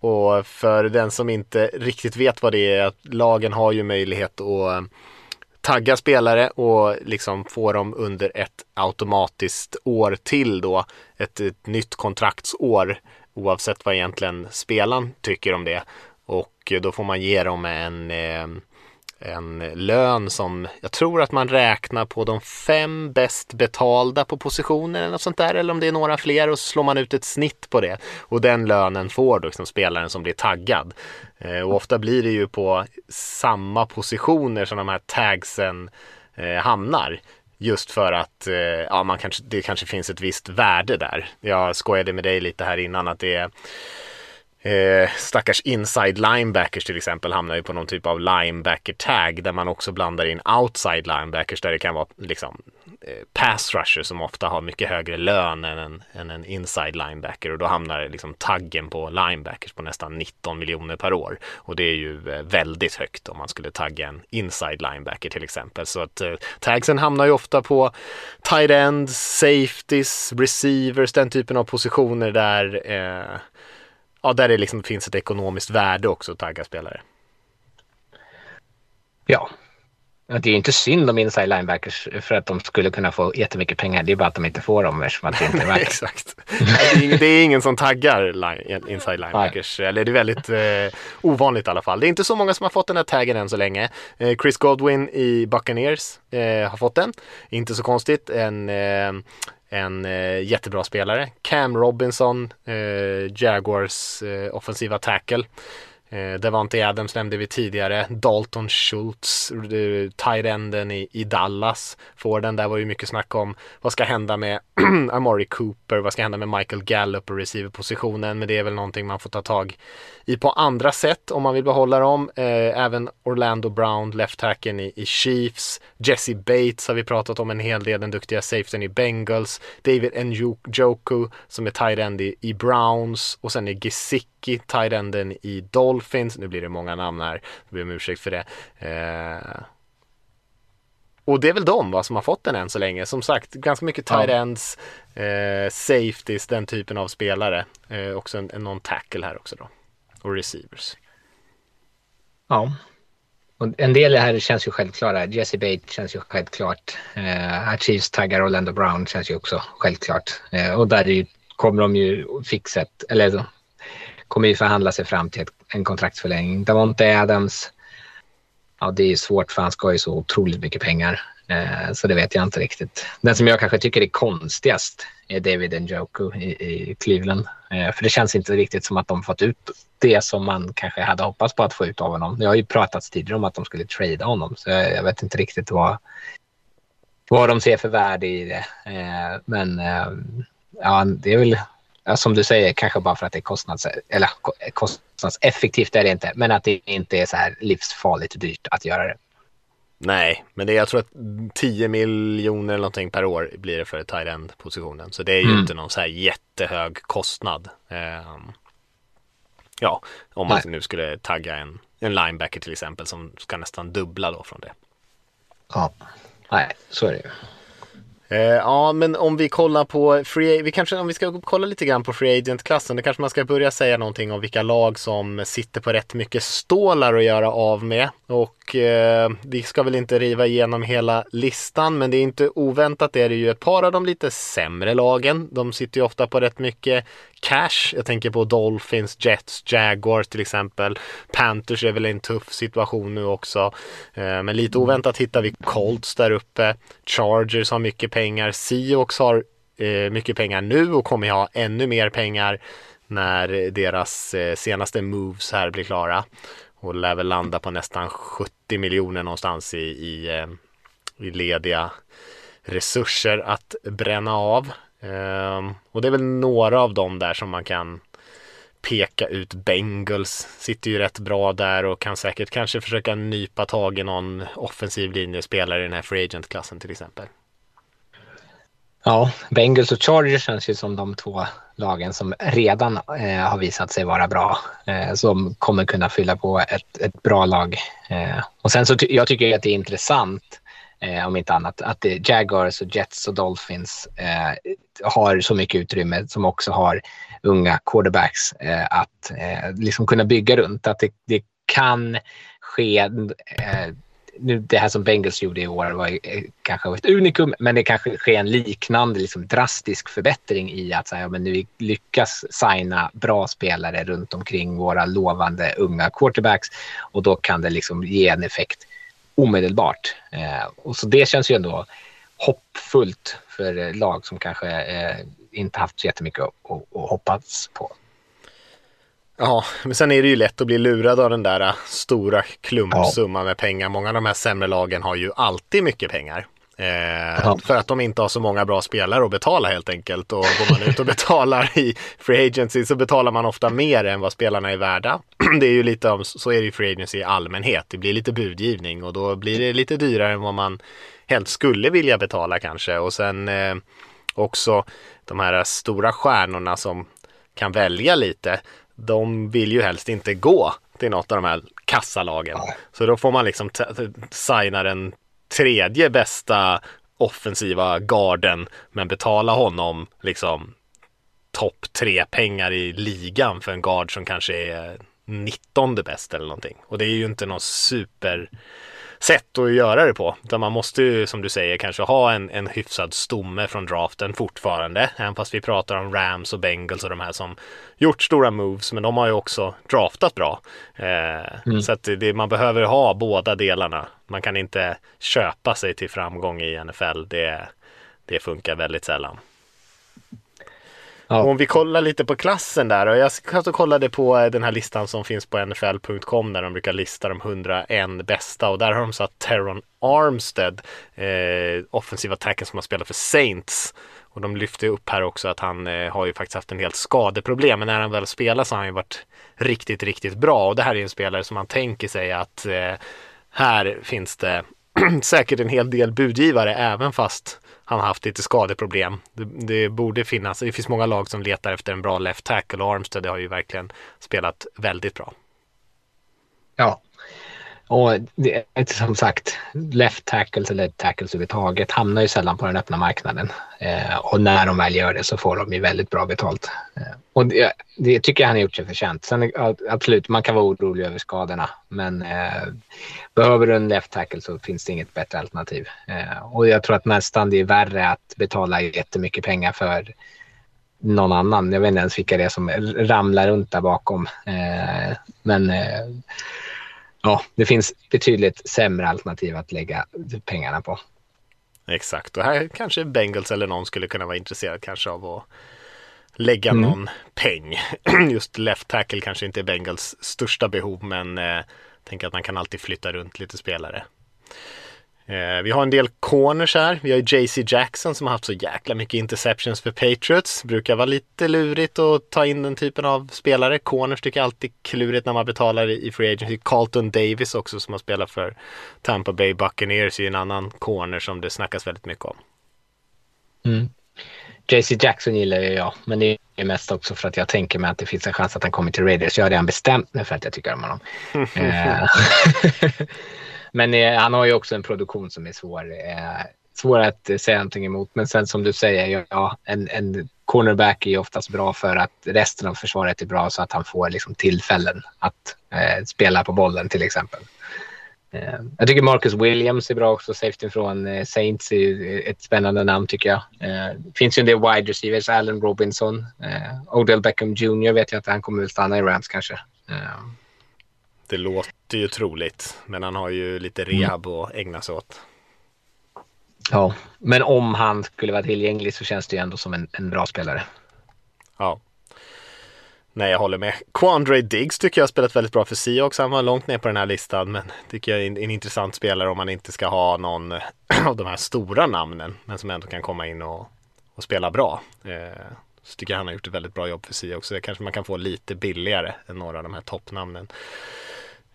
Och för den som inte riktigt vet vad det är, att lagen har ju möjlighet att eh, tagga spelare och liksom få dem under ett automatiskt år till då, ett, ett nytt kontraktsår oavsett vad egentligen spelaren tycker om det. Och då får man ge dem en eh, en lön som jag tror att man räknar på de fem bäst betalda på positionen eller något sånt där eller om det är några fler och så slår man ut ett snitt på det och den lönen får då liksom spelaren som blir taggad. Eh, och ofta blir det ju på samma positioner som de här tagsen eh, hamnar. Just för att eh, ja, man kanske, det kanske finns ett visst värde där. Jag skojade med dig lite här innan att det är Eh, stackars inside linebackers till exempel hamnar ju på någon typ av linebacker tag där man också blandar in outside linebackers där det kan vara liksom eh, pass rusher som ofta har mycket högre lön än en, än en inside linebacker och då hamnar liksom taggen på linebackers på nästan 19 miljoner per år. Och det är ju eh, väldigt högt om man skulle tagga en inside linebacker till exempel. Så att eh, tagsen hamnar ju ofta på tight ends, safeties, receivers, den typen av positioner där eh, ja, där det liksom finns ett ekonomiskt värde också att tagga spelare. Ja, det är inte synd om inside linebackers för att de skulle kunna få jättemycket pengar. Det är bara att de inte får dem eftersom att det inte är värt Exakt. Det är, ingen som taggar line, inside linebackers. Nej. Eller det är väldigt eh, ovanligt i alla fall. Det är inte så många som har fått den här taggen än så länge. Eh, Chris Godwin i Buccaneers eh, har fått den. Inte så konstigt. En eh, en eh, jättebra spelare. Cam Robinson, eh, Jaguars eh, offensiva tackle. Eh, Devante Adams nämnde vi tidigare. Dalton Schultz, eh, tight enden i, i Dallas. Får den. Där var ju mycket snack om vad ska hända med Amari Cooper, vad ska hända med Michael Gallup och receiverpositionen. Men det är väl någonting man får ta tag i på andra sätt om man vill behålla dem. Eh, även Orlando Brown, left hacken i, i, Chiefs. Jesse Bates har vi pratat om en hel del, den duktiga safeten i Bengals. David Njoku som är tight end i, i Browns och sen är Gesicki, tight enden i Dolphins. Nu blir det många namn här, jag ber om ursäkt för det. Eh, och det är väl de va, som har fått den än så länge. Som sagt, ganska mycket tight ends, eh, safeties, den typen av spelare. Eh, också en, en non-tackle här också då och receivers. Ja, och en del här känns ju självklara. Jesse Bates känns ju självklart. Eh, Chiefs taggar Orlando Brown känns ju också självklart. Eh, och där ju, kommer de ju fixa ett, eller kommer ju förhandla sig fram till ett, en kontraktsförlängning. Davonte Adams, ja det är svårt för han ska ju så otroligt mycket pengar. Eh, så det vet jag inte riktigt. Den som jag kanske tycker är konstigast är David Njoku i, i Cleveland. Eh, för det känns inte riktigt som att de fått ut det som man kanske hade hoppats på att få ut av honom. Det har ju pratats tidigare om att de skulle trada honom så jag, jag vet inte riktigt vad, vad de ser för värde i det. Eh, men eh, ja, det är väl som du säger, kanske bara för att det är kostnads, eller kostnadseffektivt är det inte, men att det inte är så här livsfarligt dyrt att göra det. Nej, men det är, jag tror att 10 miljoner eller någonting per år blir det för tight end positionen. Så det är ju mm. inte någon så här jättehög kostnad. Um, ja, om man Nej. nu skulle tagga en, en linebacker till exempel som ska nästan dubbla då från det. Ja, Nej, så är det ju. Eh, ja, men om vi kollar på free, vi kanske, om vi ska kolla lite grann på free agent-klassen, då kanske man ska börja säga någonting om vilka lag som sitter på rätt mycket stålar att göra av med. Och eh, vi ska väl inte riva igenom hela listan, men det är inte oväntat, det är det ju ett par av de lite sämre lagen. De sitter ju ofta på rätt mycket cash. Jag tänker på Dolphins, Jets, Jaguars till exempel. Panthers är väl en tuff situation nu också. Eh, men lite oväntat hittar vi Colts där uppe. Chargers har mycket pengar. Seahawks har eh, mycket pengar nu och kommer ha ännu mer pengar när deras eh, senaste moves här blir klara. Och lär väl landa på nästan 70 miljoner någonstans i, i, eh, i lediga resurser att bränna av. Ehm, och det är väl några av dem där som man kan peka ut. Bengals sitter ju rätt bra där och kan säkert kanske försöka nypa tag i någon offensiv linjespelare i den här free agent-klassen till exempel. Ja, Bengals och Chargers känns ju som de två lagen som redan eh, har visat sig vara bra. Eh, som kommer kunna fylla på ett, ett bra lag. Eh, och sen så ty jag tycker att det är intressant, eh, om inte annat, att det, Jaguars och Jets och Dolphins eh, har så mycket utrymme som också har unga quarterbacks eh, att eh, liksom kunna bygga runt. Att det, det kan ske eh, nu, det här som Bengals gjorde i år var eh, kanske ett unikum, men det kanske sker en liknande liksom, drastisk förbättring i att så här, men nu lyckas signa bra spelare runt omkring våra lovande unga quarterbacks och då kan det liksom ge en effekt omedelbart. Eh, och så det känns ju ändå hoppfullt för lag som kanske eh, inte haft så jättemycket att, att, att hoppas på. Ja, men sen är det ju lätt att bli lurad av den där äh, stora klumpsumman med pengar. Många av de här sämre lagen har ju alltid mycket pengar. Eh. För att de inte har så många bra spelare att betala helt enkelt. Och går man ut och betalar i Free Agency så betalar man ofta mer än vad spelarna är värda. Det är ju lite om, så är det i Free Agency i allmänhet. Det blir lite budgivning och då blir det lite dyrare än vad man helst skulle vilja betala kanske. Och sen eh, också de här stora stjärnorna som kan välja lite de vill ju helst inte gå till något av de här kassalagen. Så då får man liksom signa den tredje bästa offensiva garden men betala honom liksom topp tre pengar i ligan för en gard som kanske är 19 bäst eller någonting. Och det är ju inte någon super sätt att göra det på. Utan man måste ju som du säger kanske ha en, en hyfsad stomme från draften fortfarande. Även fast vi pratar om Rams och Bengals och de här som gjort stora moves. Men de har ju också draftat bra. Eh, mm. Så att det, man behöver ha båda delarna. Man kan inte köpa sig till framgång i NFL. Det, det funkar väldigt sällan. Ja. Om vi kollar lite på klassen där och jag satt och kollade på eh, den här listan som finns på NFL.com där de brukar lista de 101 bästa och där har de satt Teron Armstead, eh, offensiva tacken som har spelat för Saints. Och de lyfter upp här också att han eh, har ju faktiskt haft en helt skadeproblem men när han väl spelar så har han ju varit riktigt, riktigt bra och det här är en spelare som man tänker sig att eh, här finns det säkert en hel del budgivare även fast han har haft lite skadeproblem. Det, det, borde finnas, det finns många lag som letar efter en bra left tackle och Armstead har ju verkligen spelat väldigt bra. Ja, och det som sagt, left tackles eller tackles överhuvudtaget hamnar ju sällan på den öppna marknaden. Eh, och när de väl gör det så får de ju väldigt bra betalt. Eh, och det, det, tycker jag han har gjort sig förtjänt. Sen absolut, man kan vara orolig över skadorna. Men eh, behöver du en left tackle så finns det inget bättre alternativ. Eh, och jag tror att nästan det är värre att betala jättemycket pengar för någon annan. Jag vet inte ens vilka det är som ramlar runt där bakom. Eh, men eh, ja, det finns betydligt sämre alternativ att lägga pengarna på. Exakt, och här kanske Bengals eller någon skulle kunna vara intresserad kanske av att lägga mm. någon peng. Just left tackle kanske inte är Bengals största behov, men eh, tänker att man kan alltid flytta runt lite spelare. Eh, vi har en del corners här. Vi har JC Jackson som har haft så jäkla mycket interceptions för Patriots. Brukar vara lite lurigt att ta in den typen av spelare. Corners tycker jag alltid klurigt när man betalar i Free Agency. Carlton Davis också som har spelat för Tampa Bay Buccaneers är en annan corner som det snackas väldigt mycket om. Mm. JC Jackson gillar ju jag, men det är mest också för att jag tänker mig att det finns en chans att han kommer till Raiders. Jag har redan bestämt mig för att jag tycker om honom. Eh, Men eh, han har ju också en produktion som är svår, eh, svår att eh, säga någonting emot. Men sen som du säger, ja, en, en cornerback är ju oftast bra för att resten av försvaret är bra så att han får liksom tillfällen att eh, spela på bollen till exempel. Eh, jag tycker Marcus Williams är bra också. Safety från eh, Saints är ett spännande namn tycker jag. Det finns ju en del wide receivers. Allen Robinson. Eh, Odell Beckham Jr vet jag att han kommer att stanna i Rams kanske. Eh, det låter ju troligt, men han har ju lite mm. rehab att ägna sig åt. Ja, men om han skulle vara tillgänglig så känns det ju ändå som en, en bra spelare. Ja. Nej, jag håller med. Quandre Diggs tycker jag har spelat väldigt bra för Seahawks. Han var långt ner på den här listan, men tycker jag är en, en intressant spelare om man inte ska ha någon av de här stora namnen, men som ändå kan komma in och, och spela bra. Eh, så tycker jag han har gjort ett väldigt bra jobb för Seahawks. Så det kanske man kan få lite billigare än några av de här toppnamnen.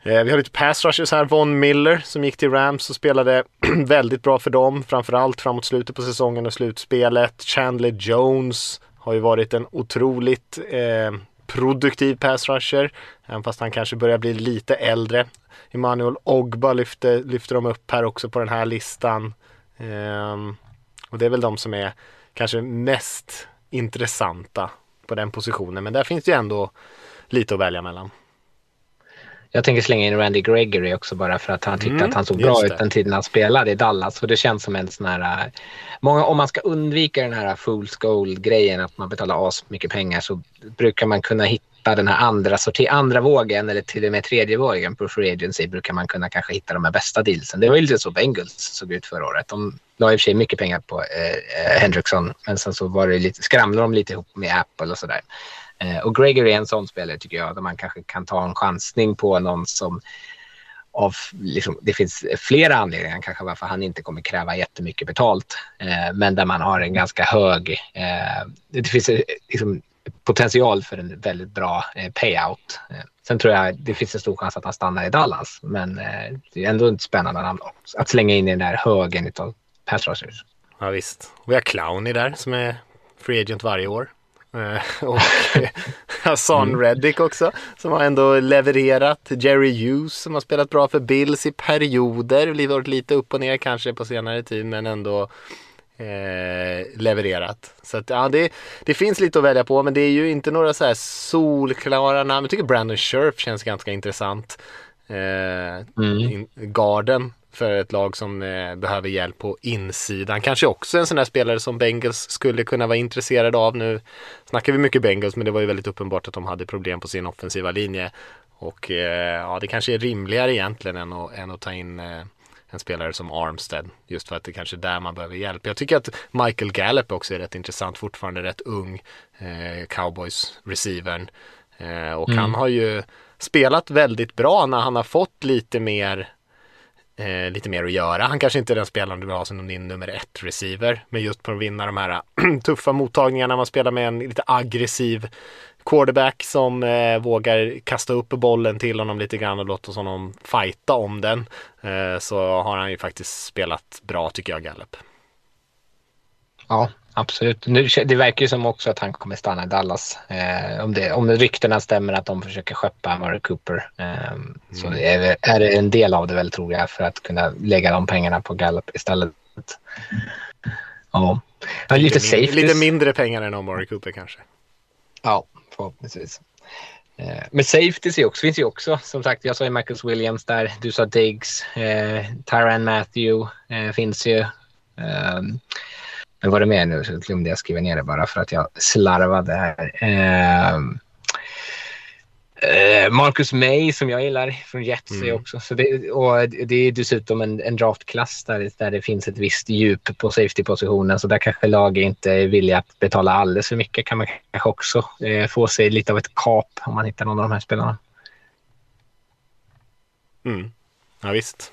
Eh, vi har lite pass rushers här. Von Miller som gick till Rams och spelade väldigt bra för dem. Framförallt framåt slutet på säsongen och slutspelet. Chandler Jones har ju varit en otroligt eh, produktiv pass rusher. Även fast han kanske börjar bli lite äldre. Emanuel Ogba lyfter, lyfter de upp här också på den här listan. Eh, och det är väl de som är kanske mest intressanta på den positionen. Men där finns det ju ändå lite att välja mellan. Jag tänker slänga in Randy Gregory också bara för att han tyckte mm, att han såg bra ut den tiden han spelade i Dallas. Och det känns som en sån här... Äh, många, om man ska undvika den här full gold-grejen, att man betalar as mycket pengar, så brukar man kunna hitta den här andra, sorti, andra vågen eller till och med tredje vågen på free agency brukar man kunna kanske hitta de här bästa dealsen. Det var ju lite så Bengals såg ut förra året. De la i och för sig mycket pengar på eh, eh Hendrickson, men sen så var det lite, skramlade de lite ihop med Apple och sådär. Eh, Eh, och Gregory är en sån spelare tycker jag, där man kanske kan ta en chansning på någon som av, liksom, det finns flera anledningar kanske varför han inte kommer kräva jättemycket betalt. Eh, men där man har en ganska hög, eh, det finns eh, liksom, potential för en väldigt bra eh, payout. Eh, sen tror jag det finns en stor chans att han stannar i Dallas, men eh, det är ändå ett spännande namn att slänga in i den här högen av pass rushers. Ja visst. Vi har Clowny där som är free agent varje år. Eh, och Hassan mm. Reddick också som har ändå levererat. Jerry Hughes som har spelat bra för Bills i perioder. Varit lite upp och ner kanske på senare tid men ändå eh, levererat. Så att, ja, det, det finns lite att välja på men det är ju inte några så här solklara namn. Jag tycker Brandon Scherf känns ganska intressant. Eh, mm. Garden för ett lag som eh, behöver hjälp på insidan. Kanske också en sån där spelare som Bengals skulle kunna vara intresserade av. Nu snackar vi mycket Bengals men det var ju väldigt uppenbart att de hade problem på sin offensiva linje. Och eh, ja, det kanske är rimligare egentligen än att, än att ta in eh, en spelare som Armstead. Just för att det kanske är där man behöver hjälp. Jag tycker att Michael Gallup också är rätt intressant. Fortfarande rätt ung. Eh, Cowboys receivern. Eh, och mm. han har ju spelat väldigt bra när han har fått lite mer eh, lite mer att göra. Han kanske inte är den spelaren du vill ha som din nummer ett receiver, men just på att vinna de här tuffa mottagningarna, man spelar med en lite aggressiv quarterback som eh, vågar kasta upp bollen till honom lite grann och låta honom fighta om den. Eh, så har han ju faktiskt spelat bra tycker jag, Gallup. Ja, absolut. Nu, det verkar ju som också att han kommer stanna i Dallas. Eh, om, det, om ryktena stämmer att de försöker skeppa Murray Cooper. Eh, mm. Så är, är det en del av det väl tror jag för att kunna lägga de pengarna på Gallup istället. Ja. lite, lite, lite mindre pengar än Murray Cooper kanske. Ja, förhoppningsvis. Eh, men safeties också, finns ju också. Som sagt, jag sa ju Marcus Williams där. Du sa Diggs. Eh, Tyran Matthew eh, finns ju. Um, men var det mer nu så glömde jag skriva ner det bara för att jag slarvade här. Eh, eh, Marcus May som jag gillar från Jets mm. också. Så det, och det är dessutom en, en draftklass där, där det finns ett visst djup på safety-positionen. Så där kanske lag inte är villiga att betala alldeles för mycket. Kan man kanske också eh, få sig lite av ett kap om man hittar någon av de här spelarna. Mm. Ja visst.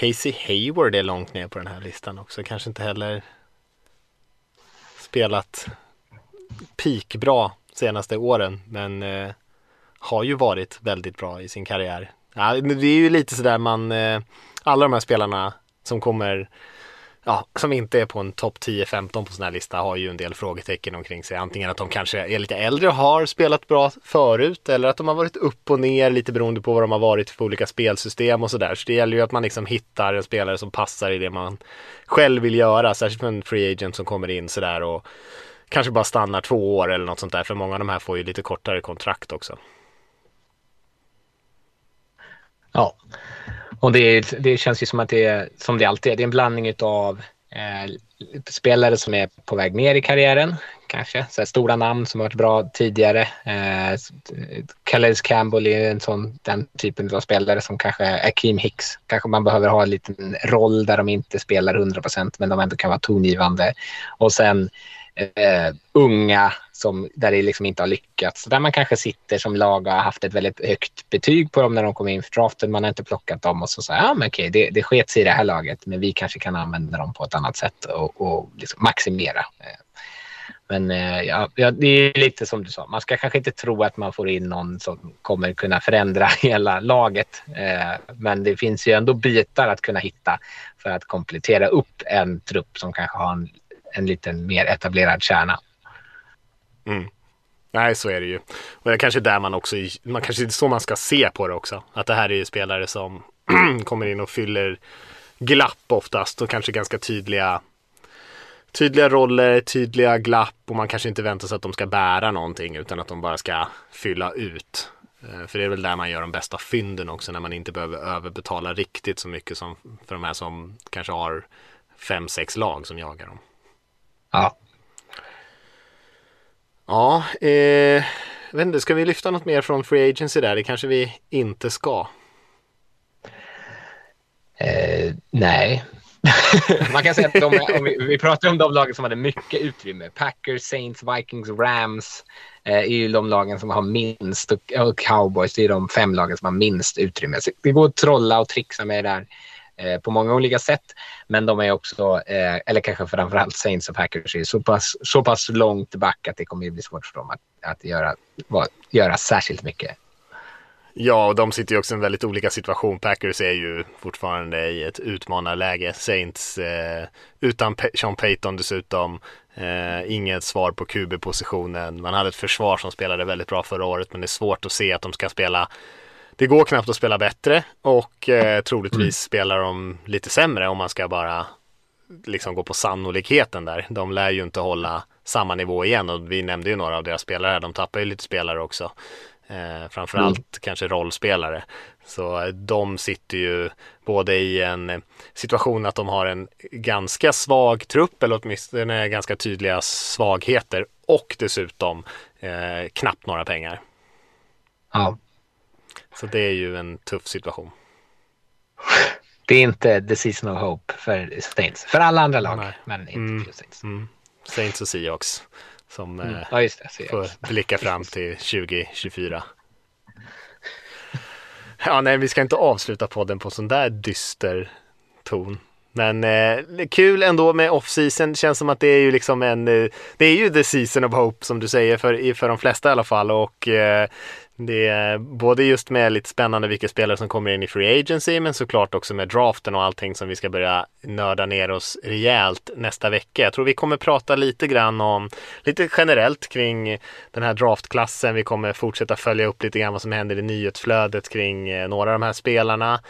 Casey Hayward är långt ner på den här listan också. Kanske inte heller spelat peakbra senaste åren men eh, har ju varit väldigt bra i sin karriär. Ja, det är ju lite sådär man, eh, alla de här spelarna som kommer ja, som inte är på en topp 10-15 på sån här lista har ju en del frågetecken omkring sig. Antingen att de kanske är lite äldre och har spelat bra förut eller att de har varit upp och ner lite beroende på vad de har varit för olika spelsystem och sådär. Så det gäller ju att man liksom hittar en spelare som passar i det man själv vill göra, särskilt för en free agent som kommer in sådär och kanske bara stannar två år eller något sånt där. För många av de här får ju lite kortare kontrakt också. Ja, och det, det känns ju som att det är, som det alltid är, det är en blandning av eh, spelare som är på väg ner i karriären, kanske. Så stora namn som har varit bra tidigare. Eh, Calais Campbell är en sån, den typen av spelare som kanske Akeem Hicks. Kanske man behöver ha en liten roll där de inte spelar 100 procent men de ändå kan vara tongivande. Och sen eh, unga som, där det liksom inte har lyckats. Där man kanske sitter som lag och har haft ett väldigt högt betyg på dem när de kom in för draften. Man har inte plockat dem och så säger ja men okej, det, det sig i det här laget, men vi kanske kan använda dem på ett annat sätt och, och liksom maximera. Eh, men eh, ja, ja, det är lite som du sa, man ska kanske inte tro att man får in någon som kommer kunna förändra hela laget. Eh, men det finns ju ändå bitar att kunna hitta för att komplettera upp en trupp som kanske har en, en liten mer etablerad kärna. Mm. Nej, så är det ju. Och det är kanske där man också, man kanske är så man ska se på det också. Att det här är ju spelare som kommer in och fyller glapp oftast och kanske ganska tydliga tydliga roller, tydliga glapp och man kanske inte väntar sig att de ska bära någonting utan att de bara ska fylla ut. Eh, för det är väl där man gör de bästa fynden också när man inte behöver överbetala riktigt så mycket som för de här som kanske har fem, sex lag som jagar dem. Ja. Ja, eh, vet inte, ska vi lyfta något mer från Free Agency där? Det kanske vi inte ska. Eh, nej. Man kan säga att de, om vi, vi pratar om de lagen som hade mycket utrymme. Packers, Saints, Vikings, Rams eh, är ju de lagen som har minst och, och Cowboys det är de fem lagen som har minst utrymme. Så det går att trolla och trixa med det där eh, på många olika sätt. Men de är också, eh, eller kanske framförallt Saints och Packers, är så pass, så pass långt back att det kommer att bli svårt för dem att, att göra, vad, göra särskilt mycket. Ja, och de sitter ju också i en väldigt olika situation. Packers är ju fortfarande i ett utmanarläge. Saints eh, utan P Sean Payton dessutom. Eh, inget svar på QB-positionen. Man hade ett försvar som spelade väldigt bra förra året, men det är svårt att se att de ska spela det går knappt att spela bättre och eh, troligtvis mm. spelar de lite sämre om man ska bara liksom gå på sannolikheten där. De lär ju inte hålla samma nivå igen och vi nämnde ju några av deras spelare här. De tappar ju lite spelare också. Eh, framförallt mm. kanske rollspelare. Så de sitter ju både i en situation att de har en ganska svag trupp eller åtminstone ganska tydliga svagheter och dessutom eh, knappt några pengar. Ja. Så det är ju en tuff situation. Det är inte the season of hope för Saints. För alla andra lag, Nej. men inte mm. för Saints. Mm. Saints och Seahawks som mm. ja, just det, får blicka fram till 2024. Ja, nej, vi ska inte avsluta podden på sån där dyster ton. Men eh, kul ändå med off-season. Känns som att det är ju liksom en, eh, det är ju the season of hope som du säger för, för de flesta i alla fall. Och eh, det är både just med lite spännande vilka spelare som kommer in i Free Agency men såklart också med draften och allting som vi ska börja nörda ner oss rejält nästa vecka. Jag tror vi kommer prata lite grann om, lite generellt kring den här draftklassen. Vi kommer fortsätta följa upp lite grann vad som händer i nyhetsflödet kring eh, några av de här spelarna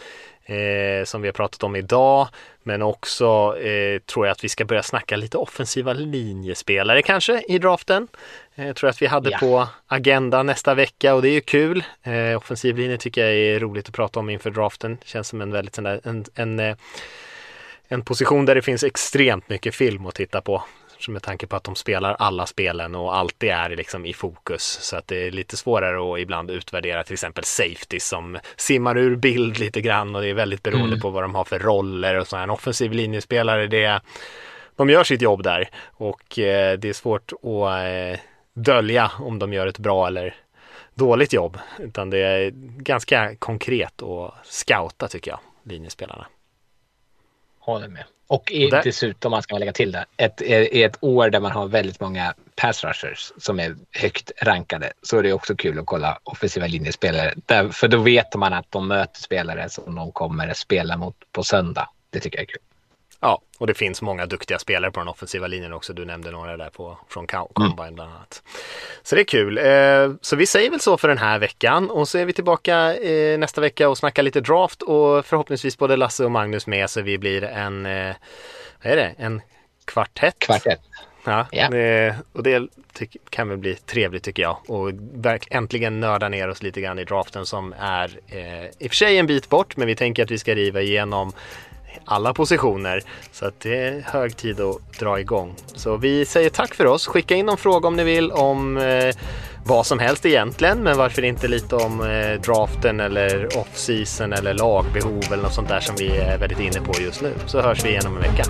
eh, som vi har pratat om idag. Men också eh, tror jag att vi ska börja snacka lite offensiva linjespelare kanske i draften. Eh, tror att vi hade ja. på agendan nästa vecka och det är ju kul. Eh, offensiv linje tycker jag är roligt att prata om inför draften. Känns som en väldigt sån där, en, en, eh, en position där det finns extremt mycket film att titta på med tanke på att de spelar alla spelen och alltid är liksom i fokus. Så att det är lite svårare att ibland utvärdera till exempel safety som simmar ur bild lite grann och det är väldigt beroende mm. på vad de har för roller och så. En offensiv linjespelare, det de gör sitt jobb där och eh, det är svårt att eh, dölja om de gör ett bra eller dåligt jobb. Utan det är ganska konkret och scouta tycker jag, linjespelarna. Håller med. Och i, där... dessutom, man ska lägga till det, ett, i ett år där man har väldigt många pass rushers som är högt rankade så är det också kul att kolla offensiva linjespelare. Där, för då vet man att de möter spelare som de kommer att spela mot på söndag. Det tycker jag är kul. Ja, och det finns många duktiga spelare på den offensiva linjen också. Du nämnde några där på, från mm. Combine bland annat. Så det är kul. Eh, så vi säger väl så för den här veckan och så är vi tillbaka eh, nästa vecka och snackar lite draft och förhoppningsvis både Lasse och Magnus med så vi blir en, eh, vad är det, en kvartett? Kvartett. Ja, yeah. och det kan väl bli trevligt tycker jag. Och äntligen nörda ner oss lite grann i draften som är eh, i och för sig en bit bort, men vi tänker att vi ska riva igenom alla positioner. Så att det är hög tid att dra igång. Så vi säger tack för oss. Skicka in någon fråga om ni vill om eh, vad som helst egentligen, men varför inte lite om eh, draften eller off-season eller lagbehov eller något sånt där som vi är väldigt inne på just nu. Så hörs vi igen om en vecka.